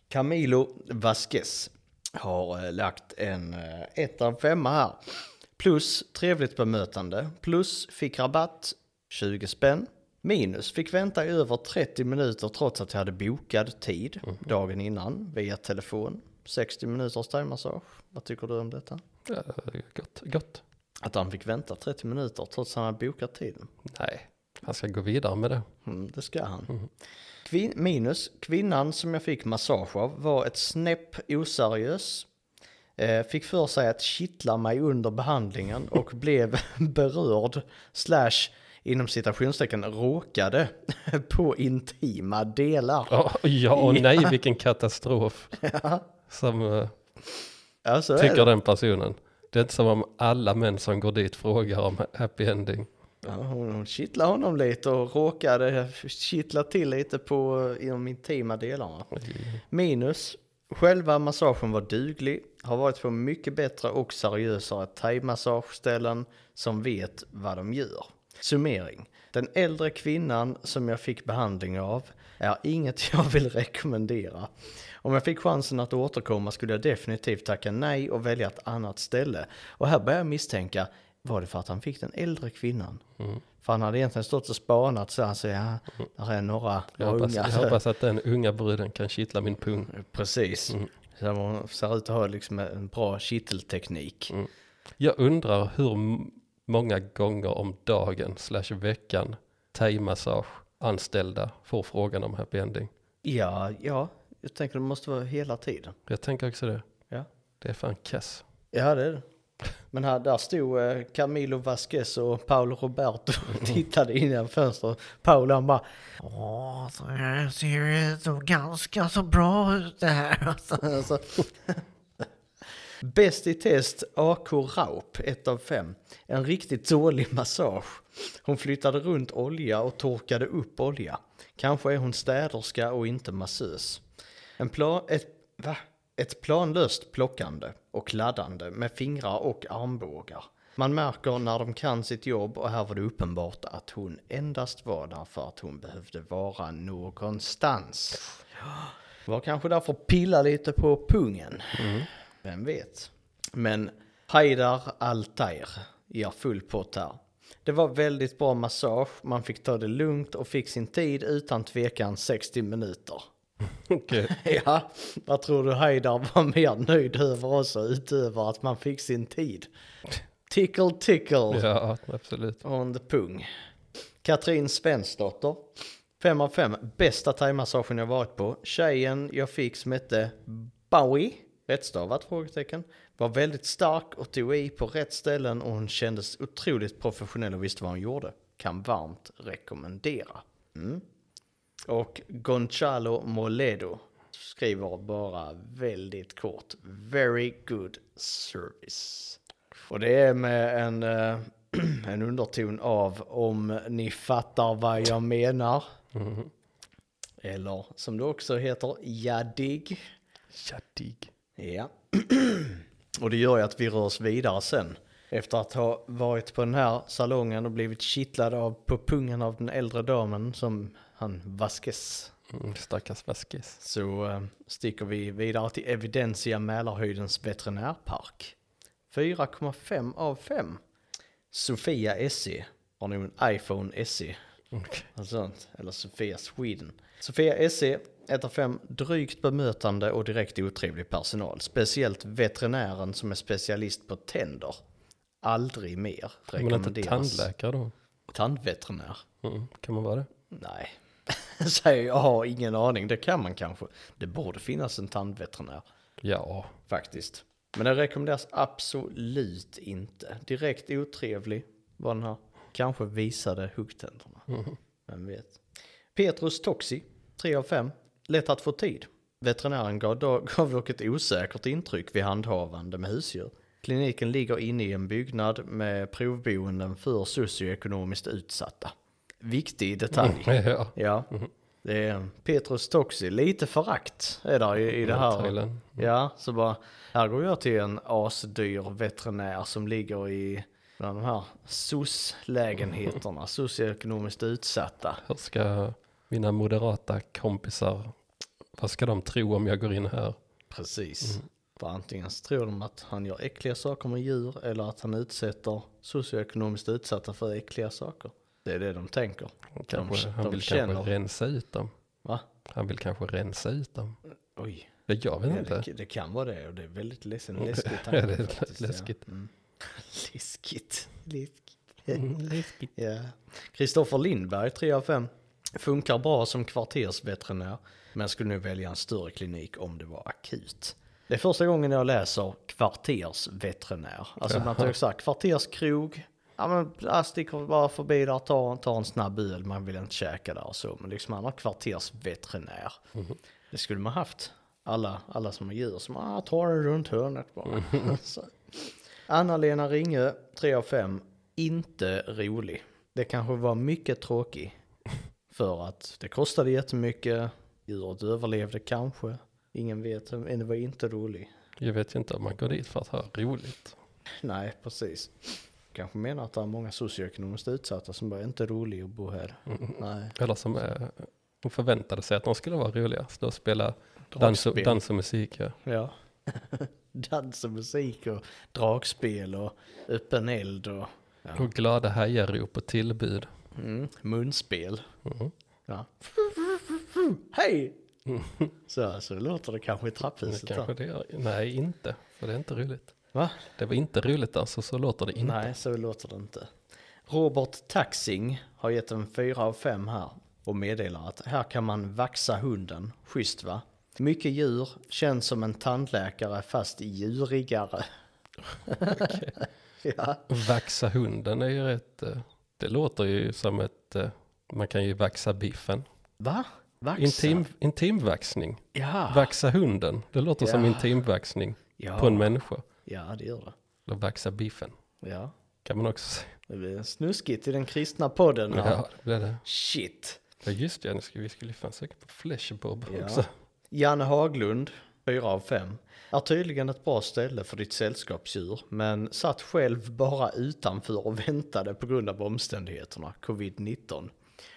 Speaker 2: Camilo Vasquez har eh, lagt en ett av femma här. Plus trevligt bemötande. Plus fick rabatt 20 spänn. Minus fick vänta i över 30 minuter trots att jag hade bokad tid dagen innan via telefon. 60 minuters thaimassage. Vad tycker du om detta?
Speaker 3: Ja, gott, gott.
Speaker 2: Att han fick vänta 30 minuter trots att han hade bokat tiden.
Speaker 3: Nej, han ska gå vidare med det.
Speaker 2: Mm, det ska han. Kvin- minus, kvinnan som jag fick massage av var ett snäpp oseriös. Eh, fick för sig att kittla mig under behandlingen och blev <laughs> berörd slash inom citationstecken råkade <laughs> på intima delar.
Speaker 3: Ja, ja och
Speaker 2: Ja.
Speaker 3: nej, vilken katastrof. <laughs> Som uh,
Speaker 2: Ja, så är
Speaker 3: tycker den personen. Det är inte som om alla män som går dit frågar om happy ending.
Speaker 2: Ja, hon, hon kittlade honom lite och råkade kittla till lite på i de intima delarna. Minus, själva massagen var duglig, har varit på mycket bättre och seriösare thai-massageställen som vet vad de gör. Summering. Den äldre kvinnan som jag fick behandling av är inget <laughs> jag vill rekommendera. Om jag fick chansen att återkomma skulle jag definitivt tacka nej och välja ett annat ställe. Och här börjar jag misstänka, var det för att han fick den äldre kvinnan? Mm. För han hade egentligen stått och spanat så han säger, ja, där är några,
Speaker 3: Jag hoppas,
Speaker 2: unga.
Speaker 3: jag hoppas att den unga bruden kan kittla min pung.
Speaker 2: Precis. Så hon ser ut att ha liksom en bra kittelteknik.
Speaker 3: Jag undrar hur många gånger om dagen slash veckan thai-massage anställda får frågan om happy ending.
Speaker 2: Ja, ja, jag tänker det måste vara hela tiden.
Speaker 3: Jag tänker också det.
Speaker 2: Ja,
Speaker 3: Det är fan kass.
Speaker 2: ja det är det. Men här, där stod eh, Camilo Vasquez och Paolo Roberto och tittade in genom fönstret. Paolo han bara,
Speaker 1: Åh, så här ser det så ganska så bra ut det här. <laughs>
Speaker 2: alltså. Bäst i test AK Raup, 1 av 5. En riktigt dålig massage. Hon flyttade runt olja och torkade upp olja. Kanske är hon städerska och inte massös. En plan, ett, va? Ett planlöst plockande och kladdande med fingrar och armbågar. Man märker när de kan sitt jobb och här var det uppenbart att hon endast var där för att hon behövde vara någonstans. Var kanske därför pilla lite på pungen. Vem vet. Men Haidar Altair ger full pott här. Det var väldigt bra massage, man fick ta det lugnt och fick sin tid utan tvekan 60 minuter. <laughs>
Speaker 3: Okej. <laughs>
Speaker 2: Ja, vad tror du Haidar var mer nöjd över också utöver att man fick sin tid? Tickle tickle
Speaker 3: Ja, absolut.
Speaker 2: on the pung. Katrin Svensdotter. 5 av 5. Bästa thaimassagen jag varit på. Tjejen jag fick som hette Bowie, rättstavat frågetecken, var väldigt stark och tog i på rätt ställen och hon kändes otroligt professionell och visste vad hon gjorde. Kan varmt rekommendera. Mm. Och Gonzalo Moledo skriver bara väldigt kort. Very good service. Och det är med en, eh, <clears throat> en underton av om ni fattar vad jag menar.
Speaker 3: Mhm.
Speaker 2: Eller som det också heter, jaddig.
Speaker 3: Tjattig.
Speaker 2: Ja. <clears throat> och det gör ju att vi rör oss vidare sen. Efter att ha varit på den här salongen och blivit kittlad av, på pungen av den äldre damen som han Vasquez.
Speaker 3: Mm, stackars Vasquez.
Speaker 2: Så eh, sticker vi vidare till Evidensia Mälarhöjdens veterinärpark. 4,5 av 5. Sofia SE har nog en iPhone SE.
Speaker 3: Okej.
Speaker 2: Och sånt. Eller Sofia Sweden. Sofia SE 1 av 5. Drygt bemötande och direkt otrevlig personal. Speciellt veterinären som är specialist på tänder. Aldrig mer
Speaker 3: Men inte
Speaker 2: rekommenderas.
Speaker 3: tandläkare då?
Speaker 2: Tandveterinär.
Speaker 3: Mm, kan man vara det?
Speaker 2: Nej, <laughs> säger jag har ingen aning. Det kan man kanske. Det borde finnas en tandveterinär
Speaker 3: Ja.
Speaker 2: faktiskt. Men det rekommenderas absolut inte. Direkt otrevlig var den här. Kanske visade huggtänderna. Vem vet. Petrus Toxi, 3 av 5. Lätt att få tid. Veterinären gav, då, <laughs> gav dock ett osäkert intryck vid handhavande med husdjur. Kliniken ligger inne i en byggnad med provboenden för socioekonomiskt utsatta. Viktig detalj.
Speaker 3: ja.
Speaker 2: Ja, det är Petrus Toxi. Lite förakt är där i, i det här.
Speaker 3: Thailand.
Speaker 2: Ja, så bara, här går jag till en asdyr veterinär som ligger i bland de här SOS-lägenheterna, socioekonomiskt utsatta.
Speaker 3: Hur ska mina moderata kompisar, vad ska de tro om jag går in här?
Speaker 2: Precis. För antingen så tror de att han gör äckliga saker med djur eller att han utsätter socioekonomiskt utsatta för äckliga saker. Det är det de tänker.
Speaker 3: Kanske,
Speaker 2: de,
Speaker 3: han
Speaker 2: de
Speaker 3: vill
Speaker 2: känner.
Speaker 3: kanske rensa ut dem.
Speaker 2: Va?
Speaker 3: Han vill kanske rensa ut dem.
Speaker 2: Oj.
Speaker 3: Ja, Jag vet
Speaker 2: Ja,
Speaker 3: inte.
Speaker 2: det, det kan vara det och det är väldigt ledsen, <laughs>
Speaker 3: Mm.
Speaker 2: läskigt
Speaker 3: Ja, det är
Speaker 2: tanke faktiskt, ja.
Speaker 3: läskigt.
Speaker 2: Mm. <laughs> läskigt. Läskigt. <laughs> ja. Kristoffer Lindberg, 3 av 5. Funkar bra som kvartersveterinär, men skulle nu välja en större klinik om det var akut. Det är första gången jag läser kvartersveterinär. Alltså man tar ju så här, kvarterskrog, ja men jag sticker bara förbi där, tar, tar en snabb öl, man vill inte käka där och så. Men liksom han har kvartersveterinär. Det skulle man haft. Alla, alla som har djur som ah, tar det runt hörnet bara. <laughs> Så. Anna-Lena Ringö, 3 av 5. Inte rolig. Det kanske var mycket tråkig. För att det kostade jättemycket. Djuret överlevde kanske. Ingen vet, men det var inte rolig.
Speaker 3: Jag vet inte om man går dit för att ha roligt.
Speaker 2: Nej, precis. Kanske menar att det är många socioekonomiskt utsatta som bara inte är roliga att bo här. Nej.
Speaker 3: Eller som är, de förväntade sig att de skulle vara roliga. Stå och spela dans och, dans och musik. Ja.
Speaker 2: Ja. <laughs> Dans och musik och dragspel och öppen eld och ja.
Speaker 3: Och glada hajarop och tillbud.
Speaker 2: mm, munspel.
Speaker 3: Mhm.
Speaker 2: Ja. Hej! Så, så låter det kanske i
Speaker 3: Det
Speaker 2: trapphuset.
Speaker 3: kanske
Speaker 2: där.
Speaker 3: det gör. Nej, inte. För det är inte roligt.
Speaker 2: Va?
Speaker 3: Det var inte roligt alltså, så låter det inte.
Speaker 2: Nej, så låter det inte. Robert Taxing har gett en 4 av 5 här och meddelar att här kan man vaxa hunden. Schysst va? Mycket djur, känns som en tandläkare fast djurigare. <laughs> ja.
Speaker 3: Vaxa hunden är ju rätt, eh, det låter ju som ett, eh, man kan ju vaxa biffen.
Speaker 2: Va? Vaxa?
Speaker 3: Intim, intimvaxning.
Speaker 2: Ja.
Speaker 3: Vaxa hunden, det låter som
Speaker 2: Ja.
Speaker 3: intimvaxning
Speaker 2: ja.
Speaker 3: på en människa.
Speaker 2: Ja, det gör det.
Speaker 3: Eller vaxa biffen,
Speaker 2: Ja.
Speaker 3: kan man också säga.
Speaker 2: Det blir snuskigt i den kristna podden här.
Speaker 3: Ja, det blir det.
Speaker 2: Shit.
Speaker 3: Ja just det, nu ska vi skulle fan söka på Fleshbob
Speaker 2: Ja.
Speaker 3: också.
Speaker 2: Janne Haglund, Fyra av fem. Är tydligen ett bra ställe för ditt sällskapsdjur, men satt själv bara utanför och väntade på grund av omständigheterna, covid-19.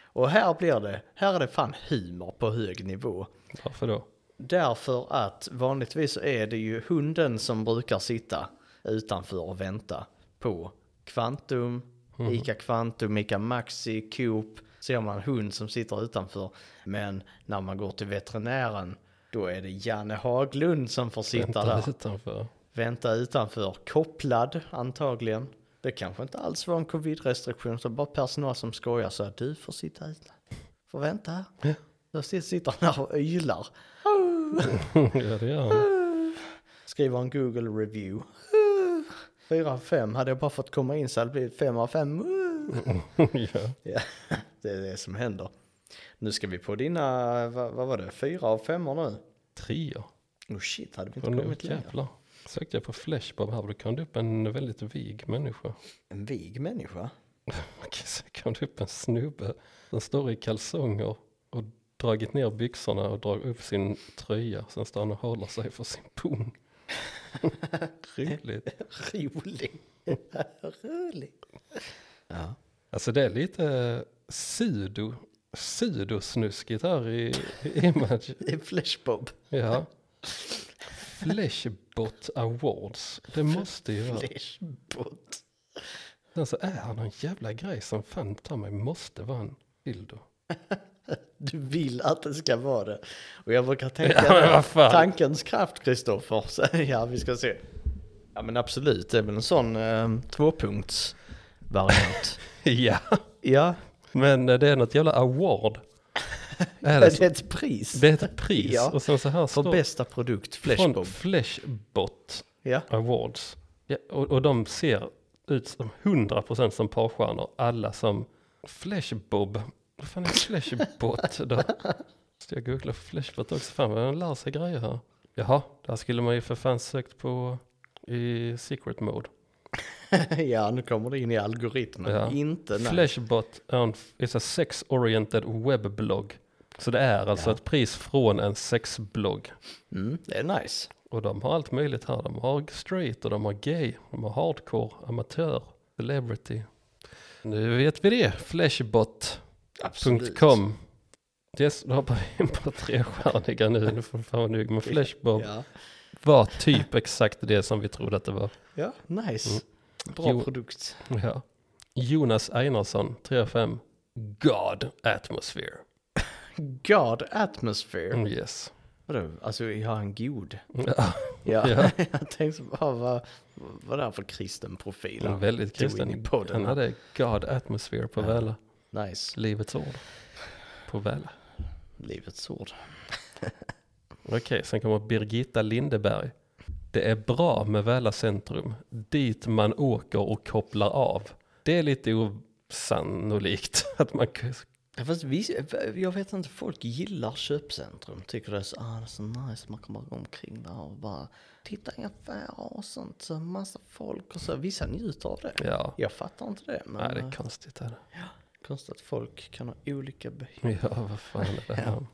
Speaker 2: Och här blir det, här är det fan humor på hög nivå.
Speaker 3: Varför då?
Speaker 2: Därför att vanligtvis är det ju hunden som brukar sitta utanför och vänta på Kvantum, Ica Kvantum, Ica Maxi, Coop. Ser man hund som sitter utanför. Men när man går till veterinären då är det Janne Haglund som får sitta
Speaker 3: Vänta
Speaker 2: där.
Speaker 3: utanför.
Speaker 2: Vänta utanför, kopplad antagligen. Det kanske inte alls var en covid-restriktion, så bara personal som skojar så att du får sitta ute. Får vänta här. Då sitter han där och ylar.
Speaker 3: Ja, det gör han.
Speaker 2: Skriver en Google review. Fyra av fem. Hade jag bara fått komma in så hade det blivit fem av fem. <laughs>
Speaker 3: ja.
Speaker 2: Ja, det är det som händer. Nu ska vi på dina, vad, vad var det, fyra av femmor nu?
Speaker 3: Treor.
Speaker 2: Oh shit, hade vi
Speaker 3: Och
Speaker 2: inte
Speaker 3: nu
Speaker 2: kommit längre?
Speaker 3: jävlar. Sökte jag på Flashbob här och då kom det upp en väldigt vig människa.
Speaker 2: En vig människa?
Speaker 3: Okej, så kom det upp en snubbe som står i kalsonger och dragit ner byxorna och drar upp sin tröja. Sen står han och håller sig för sin pung. <laughs> Roligt.
Speaker 2: Rolig. Rolig. Ja.
Speaker 3: Alltså det är lite sudo, sudosnuskigt här i, i Image.
Speaker 2: Det är Flashbob.
Speaker 3: Ja. Flashbot Awards. Det måste ju vara.
Speaker 2: Flashbot.
Speaker 3: Sen så är han en jävla grej som fan ta mig måste vara en dildo. <laughs>
Speaker 2: Du vill att det ska vara det. Och jag brukar tänka
Speaker 3: Ja, men
Speaker 2: tankens kraft Kristoffer. Så, <laughs> Ja, vi ska se. Ja men absolut, det är väl en sån eh, tvåpunktsvariant. <laughs>
Speaker 3: ja.
Speaker 2: ja,
Speaker 3: Men eh, det är något jävla award. <laughs> Är
Speaker 2: det
Speaker 3: det, så?
Speaker 2: är ett pris.
Speaker 3: det är ett pris.
Speaker 2: Ja.
Speaker 3: Och sen så här
Speaker 2: För bästa produkt,
Speaker 3: från
Speaker 2: Flashbob.
Speaker 3: Flashbot
Speaker 2: Ja.
Speaker 3: Awards. Ja, och, och de ser ut som 100% som parstjärnor. Alla som Flashbob. Vad fan är Flashbot då? Ska jag googla på Flashbot också? Fan vad den lär sig grejer här. Jaha, där skulle man ju för fan sökt på i secret mode. <laughs>
Speaker 2: ja, nu kommer det in i algoritmen.
Speaker 3: Ja.
Speaker 2: Inte nej.
Speaker 3: Flashbot is a sex-oriented webblogg. Så det är alltså
Speaker 2: Ja.
Speaker 3: ett pris från en sexblogg.
Speaker 2: Mm, det är nice.
Speaker 3: Och de har allt möjligt här. De har straight och de har gay. De har hardcore, amatör, celebrity. Nu vet vi det. Flashbot.com.
Speaker 2: Absolut.
Speaker 3: Yes, då hoppar vi in på trestjärniga nu. Nu får fan nöjd med Flashbob.
Speaker 2: Ja.
Speaker 3: Var typ exakt det som vi trodde att det var.
Speaker 2: ja, nice.
Speaker 3: Mm.
Speaker 2: Bra
Speaker 3: Jo.
Speaker 2: produkt.
Speaker 3: Ja. Jonas Einarsson, 3 av 5. God Atmosphere.
Speaker 2: God atmosphere.
Speaker 3: Mm, Yes.
Speaker 2: Vadå? Alltså, jag har en god.
Speaker 3: Ja, <laughs>
Speaker 2: Ja,
Speaker 3: Ja. <laughs>
Speaker 2: jag tänkte bara, vad, vad är det för kristen profil?
Speaker 3: en väldigt kristen. Han
Speaker 2: här?
Speaker 3: hade God Atmosphere på
Speaker 2: Ja.
Speaker 3: Väla.
Speaker 2: Nice.
Speaker 3: Livets ord. På Väla.
Speaker 2: Livets ord. <laughs>
Speaker 3: Okej, sen kommer Birgitta Lindeberg. Det är bra med Väla centrum. Dit man åker och kopplar av. Det är lite osannolikt <laughs> att man
Speaker 2: Ja, fast vi, jag vet inte, folk gillar köpcentrum. Tycker det är så, ah, det är så nice, man gå omkring där och bara titta i affärer och sånt. Så massa folk och så. Vissa njuter av det.
Speaker 3: Ja,
Speaker 2: Jag fattar inte det, men
Speaker 3: nej, det är konstigt. Är det.
Speaker 2: Konstigt att folk kan ha olika behov.
Speaker 3: Ja, vad fan är det här?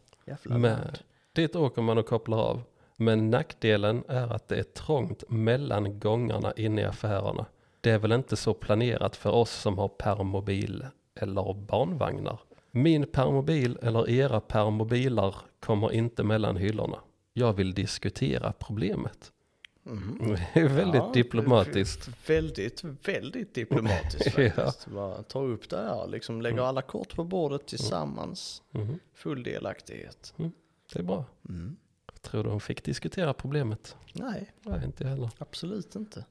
Speaker 3: Men
Speaker 2: land.
Speaker 3: dit åker man och kopplar av. Men nackdelen är att det är trångt mellan gångarna inne i affärerna. Det är väl inte så planerat för oss som har permobil eller barnvagnar. Min permobil eller era permobilar kommer inte mellan hyllorna. Jag vill diskutera problemet. <laughs>
Speaker 2: Mhm.
Speaker 3: Det är väldigt
Speaker 2: Ja,
Speaker 3: diplomatiskt.
Speaker 2: Väldigt, väldigt diplomatiskt <laughs>
Speaker 3: Ja.
Speaker 2: faktiskt. Bara ta upp det här, liksom lägger alla kort på bordet tillsammans.
Speaker 3: Mhm.
Speaker 2: Full delaktighet.
Speaker 3: Det är bra.
Speaker 2: Mm.
Speaker 3: Jag tror de fick diskutera problemet.
Speaker 2: Nej,
Speaker 3: Nej, inte heller.
Speaker 2: absolut inte.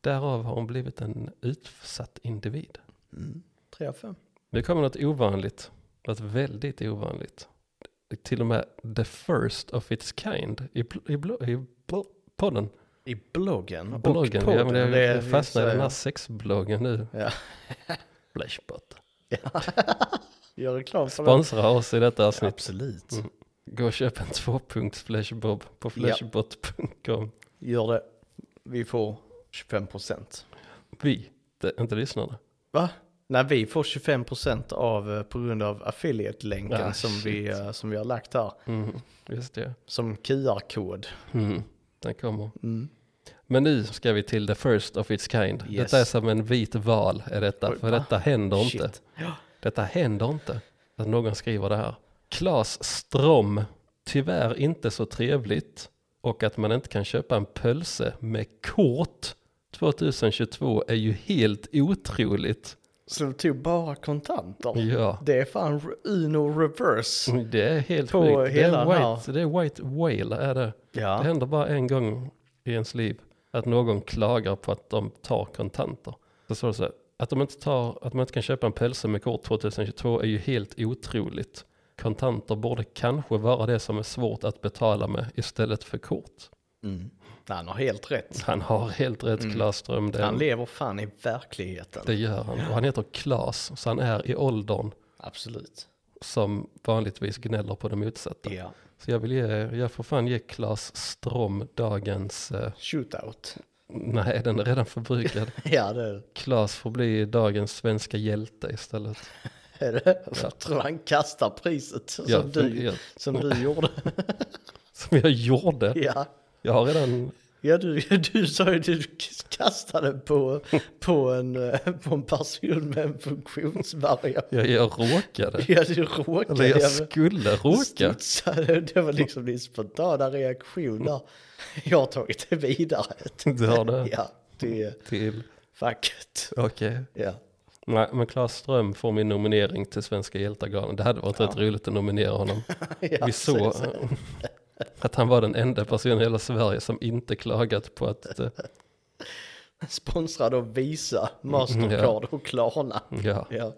Speaker 3: Därav har hon blivit en utsatt individ.
Speaker 2: Mm. Tre av fem.
Speaker 3: Det kommer något ovanligt. Något väldigt ovanligt. Till och med the first of its kind i, i, i bl- podden.
Speaker 2: I bloggen och
Speaker 3: Bloggen.
Speaker 2: podden.
Speaker 3: Ja, men det,
Speaker 2: det
Speaker 3: jag
Speaker 2: vi
Speaker 3: fastnar i den här sexbloggen nu.
Speaker 2: Ja. <laughs>
Speaker 3: Flashbot. <laughs>
Speaker 2: Gör reklam för det.
Speaker 3: Sponsra oss i detta avsnitt.
Speaker 2: Absolut.
Speaker 3: Mm. Gå och köp en tvåpunkts flashbob på flashbot.com.
Speaker 2: Gör det. Vi får 25 procent.
Speaker 3: Vi, det, inte lyssnarna.
Speaker 2: Va? Nej, vi får 25% av eh, på grund av affiliate-länken
Speaker 3: Ah,
Speaker 2: som, vi, eh, som vi har lagt här.
Speaker 3: Mm, just det.
Speaker 2: Som QR-kod.
Speaker 3: Mm, den kommer.
Speaker 2: Mm.
Speaker 3: Men nu ska vi till the first of its kind.
Speaker 2: Yes.
Speaker 3: Detta är som en vit val är detta, för detta händer
Speaker 2: Shit.
Speaker 3: inte. Detta händer inte. Att någon skriver det här. Klas Strom, tyvärr inte så trevligt. Och att man inte kan köpa en pölse med kort 2022 är ju helt otroligt.
Speaker 2: Så de tog bara kontanter.
Speaker 3: Ja,
Speaker 2: Det är fan Uno reverse.
Speaker 3: det är helt
Speaker 2: På
Speaker 3: sjukt. Det är, white, det är white whale är det. Det
Speaker 2: Ja,
Speaker 3: händer bara en gång i ens liv att någon klagar på att de tar kontanter. Så står det så här, att, de inte tar, att man inte kan köpa en pälse med kort 2022 är ju helt otroligt. Kontanter borde kanske vara det som är svårt att betala med istället för kort.
Speaker 2: mm. han har helt rätt.
Speaker 3: Han har helt rätt
Speaker 2: Mm.
Speaker 3: Klas. Det,
Speaker 2: Han lever fan i verkligheten.
Speaker 3: det gör han. Och han heter Klas, så han är i åldern
Speaker 2: Absolut.
Speaker 3: som vanligtvis gnäller på det motsatta.
Speaker 2: Ja.
Speaker 3: Så jag vill ge, jag får fan ge Klas Ström dagens, eh,
Speaker 2: Shootout.
Speaker 3: nej den är redan förbrukad. <laughs>
Speaker 2: Ja, det är
Speaker 3: Klas får bli dagens svenska hjälte istället. <laughs>
Speaker 2: är det. Jag tror han kastar priset som,
Speaker 3: Ja,
Speaker 2: du,
Speaker 3: ja,
Speaker 2: som du gjorde. <laughs>
Speaker 3: som jag gjorde.
Speaker 2: Ja.
Speaker 3: Jag har redan,
Speaker 2: Ja, du, du sa ju du kastade på, på, en, eh, på en person med en funktionsvariation.
Speaker 3: jag, jag råkade.
Speaker 2: Ja, du råkade.
Speaker 3: Eller jag
Speaker 2: Ja,
Speaker 3: skulle råka.
Speaker 2: studsade. Det var liksom din spontana reaktion där. Jag har tagit det vidare.
Speaker 3: Du har det
Speaker 2: Ja, till
Speaker 3: till,
Speaker 2: facket.
Speaker 3: okej.
Speaker 2: Ja.
Speaker 3: Nej, men Klas Ström får min nominering till Svenska hjältegalan. Det hade varit rätt roligt att nominera honom. <laughs>
Speaker 2: ja
Speaker 3: Vi såg
Speaker 2: så- så-
Speaker 3: att han var den enda personen i hela Sverige som inte klagat på att, eh, <laughs>
Speaker 2: Sponsrad av Visa, Mastercard och Klarna.
Speaker 3: ja,
Speaker 2: Ja.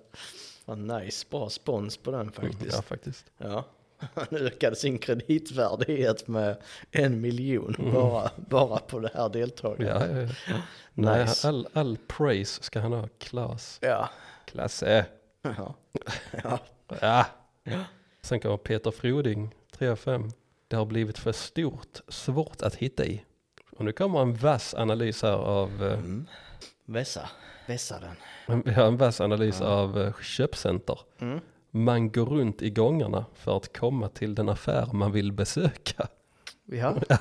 Speaker 2: Vad nice, bra spons på den faktiskt.
Speaker 3: ja faktiskt.
Speaker 2: Ja. <laughs> Han ökade sin kreditvärdighet med en miljon bara, bara på det här deltagandet.
Speaker 3: Ja, ja, ja. <laughs> Nej,
Speaker 2: Nice.
Speaker 3: all, all praise ska han ha. Klas.
Speaker 2: Ja.
Speaker 3: Klasse.
Speaker 2: Ja. ja.
Speaker 3: Ja. Sen kommer Peter Froding, 3 av 5. Det har blivit för stort, svårt att hitta i. Och nu kommer en vass analys här av, eh,
Speaker 2: Mm. Vässa, vässa den.
Speaker 3: vi har en vass analys av eh, köpcenter.
Speaker 2: Mm.
Speaker 3: Man går runt i gångarna för att komma till den affär man vill besöka.
Speaker 2: Ja. <laughs>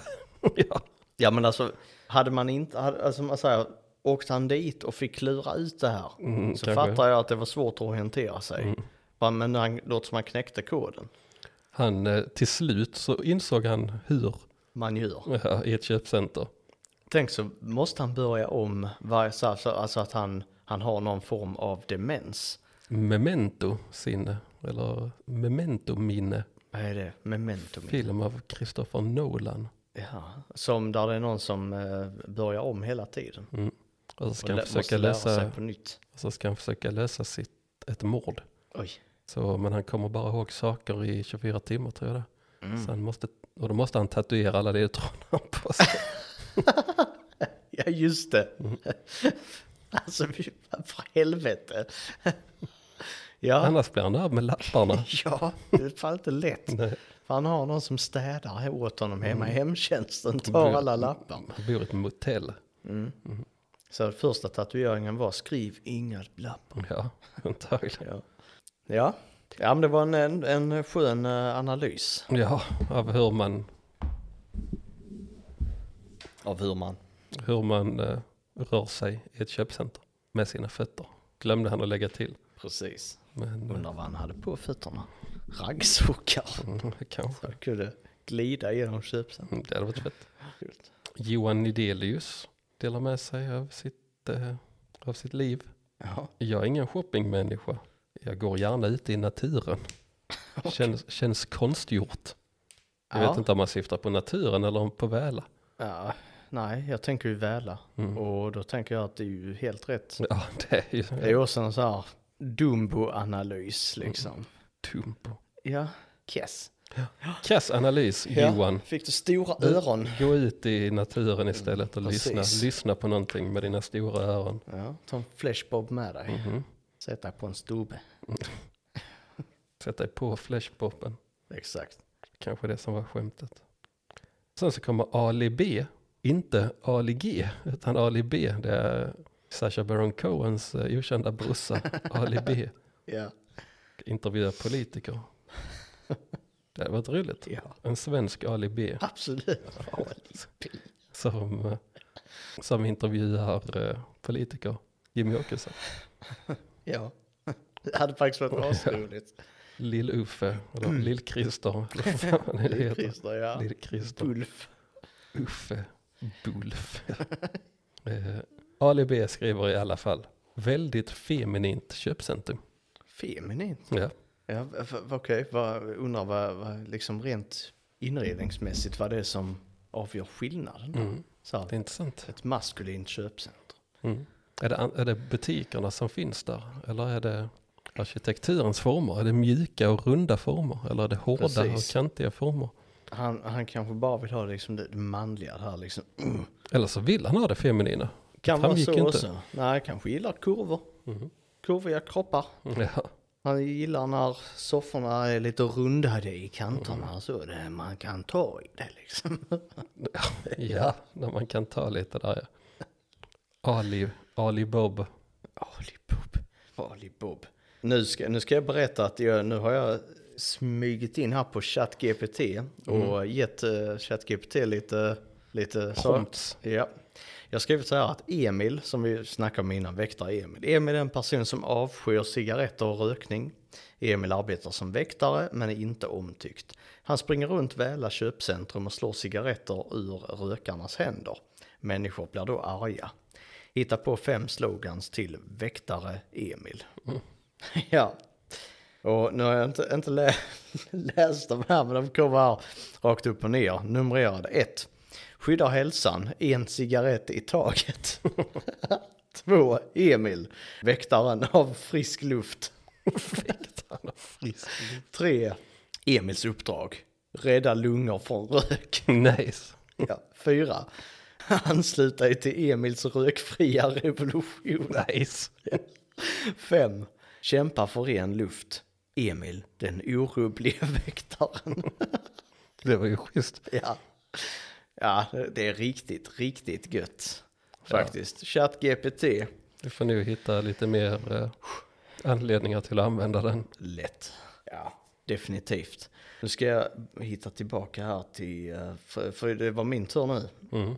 Speaker 3: ja.
Speaker 2: ja men alltså, hade man inte, hade, alltså man säger, åkte han dit och fick klura ut det här
Speaker 3: Mm,
Speaker 2: så
Speaker 3: kanske.
Speaker 2: fattar jag att det var svårt att orientera sig.
Speaker 3: Mm.
Speaker 2: Bara, Men han, låt som han knäckte koden.
Speaker 3: Han, eh, till slut så insåg han hur
Speaker 2: Man gör.
Speaker 3: ja, i ett köpcenter.
Speaker 2: Tänk så måste han börja om varje, så- så- alltså att han, han har någon form av demens.
Speaker 3: Memento sinne, eller Memento minne,
Speaker 2: Vad är det? Memento.
Speaker 3: film av Christopher Nolan.
Speaker 2: Ja, som där det är någon som eh, börjar om hela tiden.
Speaker 3: Mm. Och så ska
Speaker 2: Och
Speaker 3: han försöka
Speaker 2: nytt.
Speaker 3: så ska han försöka lösa sitt, ett mord.
Speaker 2: Oj.
Speaker 3: Så, men han kommer bara ihåg saker i 24 timmar tror jag det.
Speaker 2: Mm.
Speaker 3: Så han måste, och då måste han tatuera alla ledtrådarna <laughs> på sig. <laughs>
Speaker 2: Ja, just det.
Speaker 3: Mm.
Speaker 2: alltså, för helvete. <laughs> ja,
Speaker 3: Annars blir han av med lapparna.
Speaker 2: ja, det är fan inte lätt.
Speaker 3: Nej,
Speaker 2: För han har någon som städar åt honom hemma
Speaker 3: Mm.
Speaker 2: i hemtjänsten, tar alla lappar.
Speaker 3: han bor i ett motell.
Speaker 2: Mm. Så första tatueringen var skriv inga lappar.
Speaker 3: Ja, antagligen.
Speaker 2: Ja, ja. Ja men det var en, en, en skön eh, analys
Speaker 3: Ja, av hur man,
Speaker 2: av hur man
Speaker 3: hur man eh, rör sig i ett köpcenter med sina fötter. Glömde han att lägga till.
Speaker 2: Precis.
Speaker 3: Men eh,
Speaker 2: Undrar vad han hade på fötterna. Raggsockar.
Speaker 3: mm, kanske.
Speaker 2: Han kunde glida genom köpcentrum.
Speaker 3: Mm, Det hade varit fett.
Speaker 2: Coolt.
Speaker 3: Johan Nidelius delar med sig av sitt, eh, av sitt liv.
Speaker 2: Ja.
Speaker 3: Jag är ingen shoppingmänniska. Jag går gärna ute i naturen. <laughs> Känns, känns konstgjort. Jag
Speaker 2: Ja.
Speaker 3: vet inte om man syftar på naturen eller på Väla.
Speaker 2: ja. Nej, jag tänker ju väla.
Speaker 3: Mm.
Speaker 2: Och då tänker jag att det är ju helt rätt.
Speaker 3: Ja, det är ju
Speaker 2: Det är också en sån här Dumbo-analys liksom.
Speaker 3: dum på.
Speaker 2: Ja, Kess.
Speaker 3: Kass analys, Johan.
Speaker 2: Fick du stora öron?
Speaker 3: Gå ut i naturen istället och
Speaker 2: Precis.
Speaker 3: lyssna, lyssna på någonting med dina stora öron.
Speaker 2: Ja, ta en flashbob med dig.
Speaker 3: Mhm.
Speaker 2: Sätt dig på en stubbe. <laughs>
Speaker 3: Sätt dig på flashpoppen.
Speaker 2: Exakt.
Speaker 3: Kanske det som var skämtet. Sen så kommer Ali B. Inte Ali G. Utan Ali B. Det är Sacha Baron Cohens eh, okända brorsa <laughs> Ali B
Speaker 2: Ja.
Speaker 3: intervjuar politiker. <laughs> Det hade varit roligt.
Speaker 2: Ja,
Speaker 3: En svensk Ali B
Speaker 2: absolut.
Speaker 3: som, eh, som intervjuar eh, politiker. Jimmy Åkesson.
Speaker 2: Ja. Det hade faktiskt varit <laughs> asroligt.
Speaker 3: Lill-Uffe, eller Lill-Christer, eller <laughs> vad fan det heter.
Speaker 2: Christer, ja.
Speaker 3: Lill-Christer.
Speaker 2: Ulf.
Speaker 3: Uffe Bulf. <laughs> eh, Ali B skriver i alla fall, väldigt feminint köpcentrum.
Speaker 2: Feminint.
Speaker 3: Ja.
Speaker 2: Ja, okej. Vad- Undrar vad, vad liksom rent inredningsmässigt vad det är som avgör skillnaden.
Speaker 3: Mm.
Speaker 2: Så
Speaker 3: Det är intressant.
Speaker 2: ett maskulint köpcentrum.
Speaker 3: Mm. Är, det, är det butikerna som finns där? Eller är det arkitekturens former? Är det mjuka och runda former? Eller är det hårda
Speaker 2: Precis.
Speaker 3: och kantiga former?
Speaker 2: Han, han kanske bara vill ha liksom det, manliga här liksom. Mm.
Speaker 3: Eller så vill han ha det feminina.
Speaker 2: Kan vara så
Speaker 3: inte.
Speaker 2: också. Nej, kanske gillar kurvor.
Speaker 3: Mhm.
Speaker 2: Kurviga kroppar.
Speaker 3: Ja.
Speaker 2: Han gillar när sofforna är lite rundade i kanterna så det, man kan ta i det liksom. <laughs>
Speaker 3: ja, när man kan ta lite där ja. Ali, Ali Bob.
Speaker 2: Ali Bob. Ali Bob. Nu ska, nu ska jag berätta att jag, nu har jag smugit in här på ChatGPT och gett uh, ChatGPT lite, lite
Speaker 3: Prompts.
Speaker 2: Ja. Jag har skrivit så här att Emil, som vi snackade om innan, väktare Emil. Emil är en person som avskyr cigaretter och rökning. Emil arbetar som väktare men är inte omtyckt. Han springer runt Väla köpcentrum och slår cigaretter ur rökarnas händer. Människor blir då arga. Hitta på fem slogans till väktare Emil. <laughs> ja. Och nu har jag inte, inte lä <laughs> läst de här men de kommer här rakt upp och ner. Numrerade 1. Skyddar hälsan, en cigarett i taget. <laughs> 2. Emil, väktaren av frisk luft.
Speaker 3: Väktaren av frisk luft.
Speaker 2: 3. Emils uppdrag, rädda lungor från rök.
Speaker 3: Nice.
Speaker 2: Ja. <laughs> 4. Anslut dig till Emils rökfria revolution.
Speaker 3: Nice. <laughs>
Speaker 2: 5. Kämpa för ren luft. Emil, den orubbliga <laughs> väktaren.
Speaker 3: Det var ju schysst.
Speaker 2: ja. ja, det är riktigt, riktigt gött. Faktiskt. ChatGPT,
Speaker 3: Du får nu hitta lite mer eh, anledningar till att använda den.
Speaker 2: lätt. Ja, definitivt. Nu ska jag hitta tillbaka här till, eh, för, för det var min tur nu.
Speaker 3: Mm.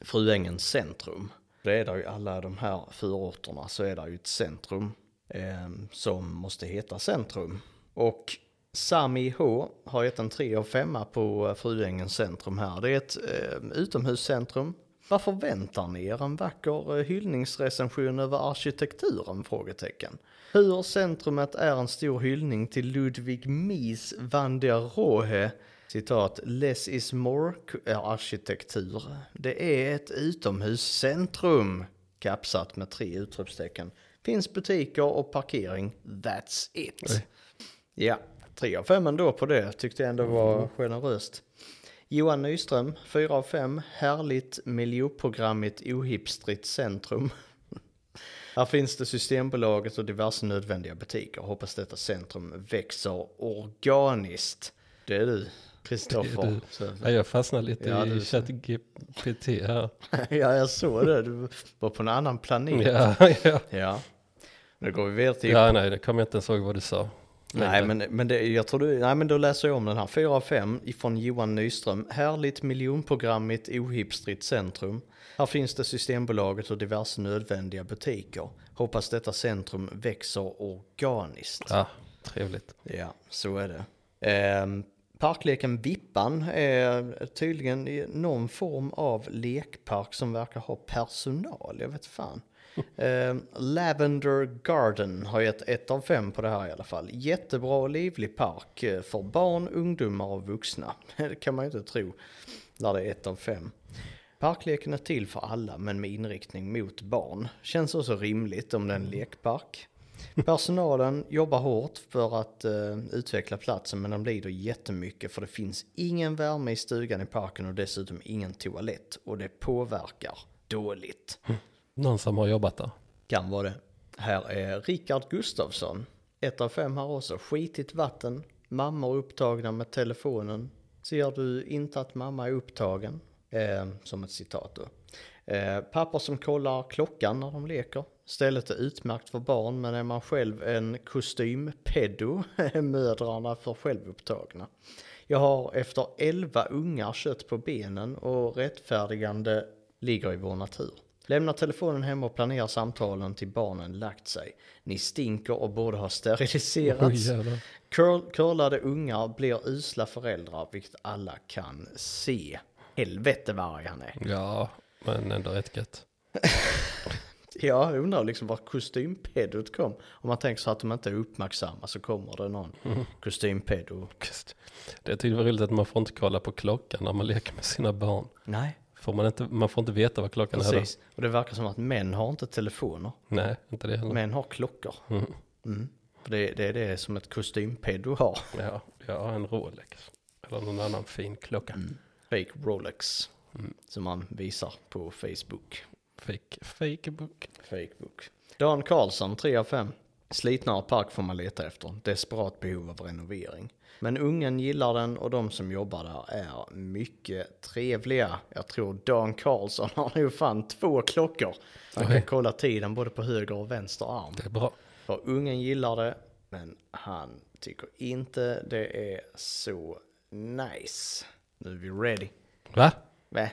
Speaker 2: Fruängens centrum. Det är där ju alla de här förorterna så är det ju ett centrum eh, som måste heta centrum. Och Sami H har gett en 3 av 5 på eh, Fruängens centrum här. Det är ett eh, utomhuscentrum. Vad förväntar ni er? En vacker eh, hyllningsrecension över arkitekturen? Frågetecken. Hur centrumet är en stor hyllning till Ludwig Mies van der Rohe Citat, less is more är arkitektur. Det är ett utomhuscentrum. Kapsat med tre utropstecken. Finns butiker och parkering. That's it.
Speaker 3: Oj.
Speaker 2: Ja, tre av fem ändå på det. Tyckte jag ändå var generöst. Johan Nyström, fyra av fem. Härligt miljöprogrammigt ohipstrigt centrum. <laughs> Här finns det Systembolaget och diverse nödvändiga butiker. Hoppas detta centrum växer organiskt. Det är du, Kristoffer.
Speaker 3: Ja, jag fastnar lite
Speaker 2: Ja,
Speaker 3: i ChatGPT här. <laughs>
Speaker 2: Ja, jag såg det. Du var på en annan planet.
Speaker 3: Ja, ja.
Speaker 2: Ja. Nu går vi vidare till...
Speaker 3: ja, nej, det kommer jag inte ens ihåg vad du sa.
Speaker 2: nej, men, men det, jag tror du... Nej, men då läser jag om den här. 4 av 5 ifrån Johan Nyström. Härligt miljonprogrammigt ohipstrigt centrum. Här finns det Systembolaget och diverse nödvändiga butiker. Hoppas detta centrum växer organiskt.
Speaker 3: Ja, trevligt.
Speaker 2: Ja, så är det. Ehm, parkleken Vippan är tydligen någon form av lekpark som verkar ha personal. Jag vet fan. <laughs> Ehm, Lavender Garden har gett ett av fem på det här i alla fall. Jättebra och livlig park eh, för barn, ungdomar och vuxna. <laughs> Det kan man ju inte tro när det är ett av fem. Parkleken är till för alla men med inriktning mot barn. Känns också rimligt om det är en lekpark. Personalen jobbar hårt för att eh, utveckla platsen men de lider jättemycket för det finns ingen värme i stugan i parken och dessutom ingen toalett och det påverkar dåligt.
Speaker 3: Någon som har jobbat där.
Speaker 2: Kan vara det. Här är Rickard Gustafsson. Ett av fem här också. Skitigt vatten. Mammor upptagna med telefonen. Ser du inte att mamma är upptagen? Eh, som ett citat då. Eh, pappor som kollar klockan när de leker. Stället är utmärkt för barn men är man själv en kostympedo <laughs> är mödrarna för självupptagna. Jag har efter 11 ungar kött på benen och rättfärdigande ligger i vår natur. Lämna telefonen hemma och planera samtalen till barnen lagt sig. Ni stinker och borde ha steriliserats.
Speaker 3: jävlar.
Speaker 2: Curl, curlade ungar blir usla föräldrar, vilket alla kan se. Helvete vad arg han är.
Speaker 3: Ja, men ändå rätt gött. <laughs>
Speaker 2: Ja, jag undrar liksom var kostympedot kom. Om man tänker så att de inte är uppmärksamma så kommer det någon kostympedo.
Speaker 3: Just. Det jag tyckte var roligt att man får inte kolla på klockan när man leker med sina barn.
Speaker 2: Nej,
Speaker 3: Får man, inte, man får inte veta vad klockan är då.
Speaker 2: precis. Och det verkar som att män har inte telefoner.
Speaker 3: Nej, inte det heller.
Speaker 2: Män har klockor.
Speaker 3: Mm.
Speaker 2: Mm. Det, det är det som ett kostympedo har.
Speaker 3: Ja, jag har en Rolex. Eller någon annan fin klocka.
Speaker 2: Mm. Fake Rolex.
Speaker 3: Mm.
Speaker 2: Som man visar på Facebook.
Speaker 3: Fake, fake book.
Speaker 2: Facebook. Dan Karlsson, 3 av 5. Slitnare park får man leta efter. Desperat behov av renovering. Men ungen gillar den och de som jobbar där är mycket trevliga. Jag tror Dan Karlsson har nog fan två klockor. Han kan
Speaker 3: Oj.
Speaker 2: kolla tiden både på höger och vänster arm.
Speaker 3: Det är bra.
Speaker 2: För ungen gillar det, men han tycker inte det är så nice. Nu är vi ready.
Speaker 3: Va?
Speaker 2: Va?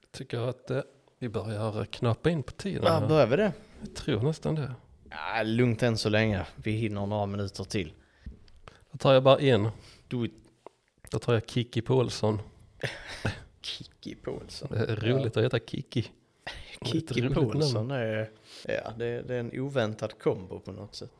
Speaker 3: Jag tycker att eh, vi börjar knappa in på tiden.
Speaker 2: Ja,
Speaker 3: här.
Speaker 2: börjar vi det?
Speaker 3: Jag tror nästan det.
Speaker 2: Ja, lugnt än så länge. Vi hinner några minuter till.
Speaker 3: Då tar jag bara en.
Speaker 2: Do it,
Speaker 3: Då tar jag Kiki Paulsson. <laughs>
Speaker 2: Kikki Paulsson.
Speaker 3: Det är roligt att heta Kiki. <laughs> roligt
Speaker 2: Paulsson är, ja, det, det är en oväntad kombo på något sätt.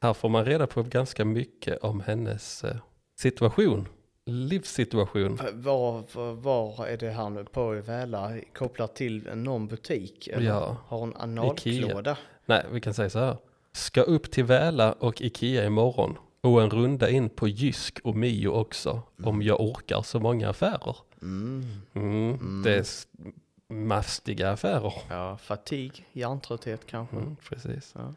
Speaker 3: Här får man reda på ganska mycket om hennes eh, situation. Livssituation.
Speaker 2: Var, var, var är det här nu på Väla kopplat till någon butik? Eller
Speaker 3: Ja,
Speaker 2: har hon analklåda?
Speaker 3: Nej, vi kan säga så här. Ska upp till Väla och Ikea imorgon. Och en runda in på Jysk och Mio också. Om jag orkar så många affärer.
Speaker 2: Mm.
Speaker 3: Mm, Det är mastiga affärer.
Speaker 2: Ja, fatig, hjärntrötthet kanske.
Speaker 3: Mm, precis.
Speaker 2: Ja.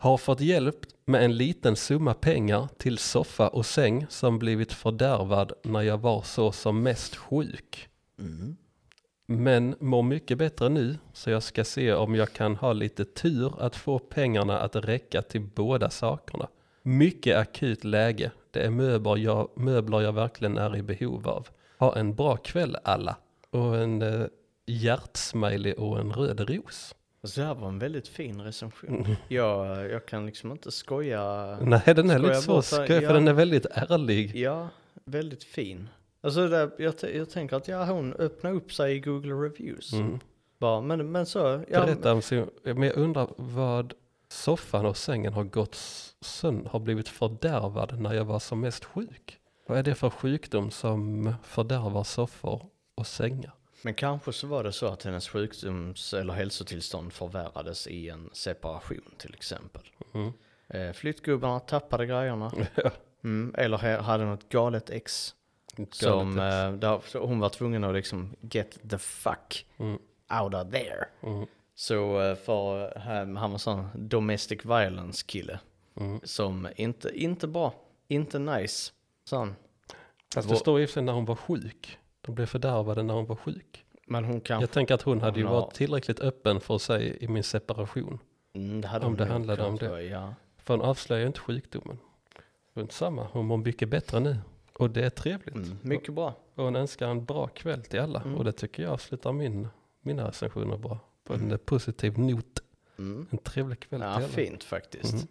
Speaker 3: Har fått hjälp med en liten summa pengar till soffa och säng som blivit fördärvad när jag var så som mest sjuk.
Speaker 2: Mm.
Speaker 3: Men mår mycket bättre nu så jag ska se om jag kan ha lite tur att få pengarna att räcka till båda sakerna. Mycket akut läge. Det är möbler jag, möbler jag verkligen är i behov av. Ha en bra kväll alla. Och en eh, hjärtsmiley och en röd ros.
Speaker 2: Så det här var en väldigt fin recension.
Speaker 3: Mm.
Speaker 2: Jag, jag kan liksom inte skoja.
Speaker 3: Nej, den är lite
Speaker 2: jag
Speaker 3: så
Speaker 2: bara ta-
Speaker 3: skoj för
Speaker 2: ja.
Speaker 3: den är väldigt ärlig.
Speaker 2: Ja, väldigt fin. Alltså det, jag, jag tänker att ja, hon öppnar upp sig i Google Reviews.
Speaker 3: Mm.
Speaker 2: Bara, men, men så, ja,
Speaker 3: Berätta om sin, men jag undrar vad soffan och sängen har gått sönder, har blivit fördärvad när jag var som mest sjuk. Vad är det för sjukdom som fördärvar soffor och sängar?
Speaker 2: Men kanske så var det så att hennes sjukdoms eller hälsotillstånd förvärrades i en separation till exempel.
Speaker 3: Mm.
Speaker 2: Eh, flyttgubbarna tappade grejerna. <laughs> Mm, eller hade något galet ex. Som,
Speaker 3: Galet
Speaker 2: eh, där, hon var tvungen att liksom get the fuck
Speaker 3: Mm.
Speaker 2: out of there.
Speaker 3: Mm.
Speaker 2: Så eh, för eh, han var sån domestic violence kille.
Speaker 3: Mm.
Speaker 2: Som inte, inte bra, inte nice. Sån.
Speaker 3: Fast det står ju för när hon var sjuk. De blev fördärvade när hon var sjuk.
Speaker 2: Men hon kanske,
Speaker 3: Jag tänker att hon hade ju
Speaker 2: hon har-
Speaker 3: varit tillräckligt öppen för att säga i min separation.
Speaker 2: mm, det hade
Speaker 3: om
Speaker 2: hon
Speaker 3: det handlade om
Speaker 2: vara, Ja.
Speaker 3: För hon avslöjar ju inte sjukdomen. Runt samma, hon mår mycket bättre nu. Och det är trevligt.
Speaker 2: Mm, mycket bra.
Speaker 3: Och hon önskar en bra kväll till alla.
Speaker 2: Mm.
Speaker 3: Och det tycker jag avslutar min, mina recensioner bra. På en positiv not.
Speaker 2: Mm.
Speaker 3: En trevlig kväll
Speaker 2: Ja,
Speaker 3: till alla.
Speaker 2: fint faktiskt.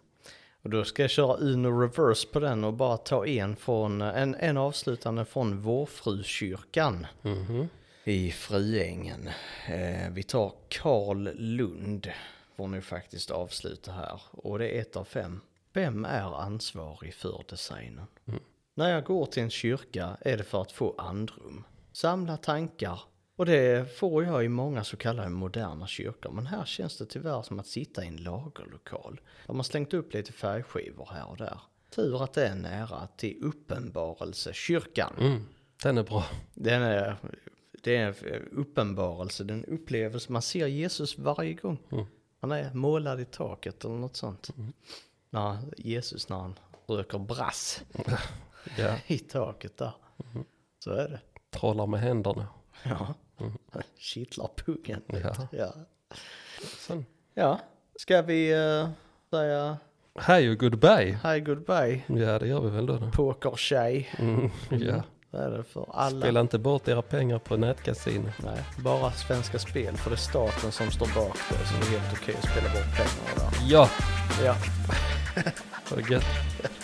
Speaker 3: Mm.
Speaker 2: Och då ska jag köra Uno reverse på den och bara ta en från, en, en avslutande från Vårfrukyrkan
Speaker 3: Mhm.
Speaker 2: i Fruängen. Eh, vi tar Karl Lund, får nu faktiskt avsluta här. Och det är ett av fem. Vem är ansvarig för designen?
Speaker 3: Mm.
Speaker 2: När jag går till en kyrka är det för att få andrum, samla tankar och det får jag i många så kallade moderna kyrkor. Men här känns det tyvärr som att sitta i en lagerlokal. De har slängt upp lite färgskivor här och där. Tur att det är nära till Uppenbarelsekyrkan.
Speaker 3: Mm. Den är bra.
Speaker 2: Den är, det är en uppenbarelse, det är en upplevelse. Man ser Jesus varje gång.
Speaker 3: Mm.
Speaker 2: Han är målad i taket eller något sånt. När Jesus när han röker brass <laughs> i taket där. Så är det.
Speaker 3: trollar med händerna.
Speaker 2: Ja, kittlar pungen.
Speaker 3: Ja.
Speaker 2: Ja.
Speaker 3: Sen,
Speaker 2: ja, ska vi eh, säga
Speaker 3: hej och goodbye.
Speaker 2: hi goodbye
Speaker 3: Ja, det gör vi väl då. då.
Speaker 2: pokertjej?
Speaker 3: Mm, ja.
Speaker 2: Vad är det för alla?
Speaker 3: Spela inte bort era pengar på nätkasino.
Speaker 2: Nej, bara Svenska Spel för det är staten som står bak det så det är helt okej att spela bort pengarna där.
Speaker 3: Ja,
Speaker 2: Ja,
Speaker 3: ha det gött. <laughs>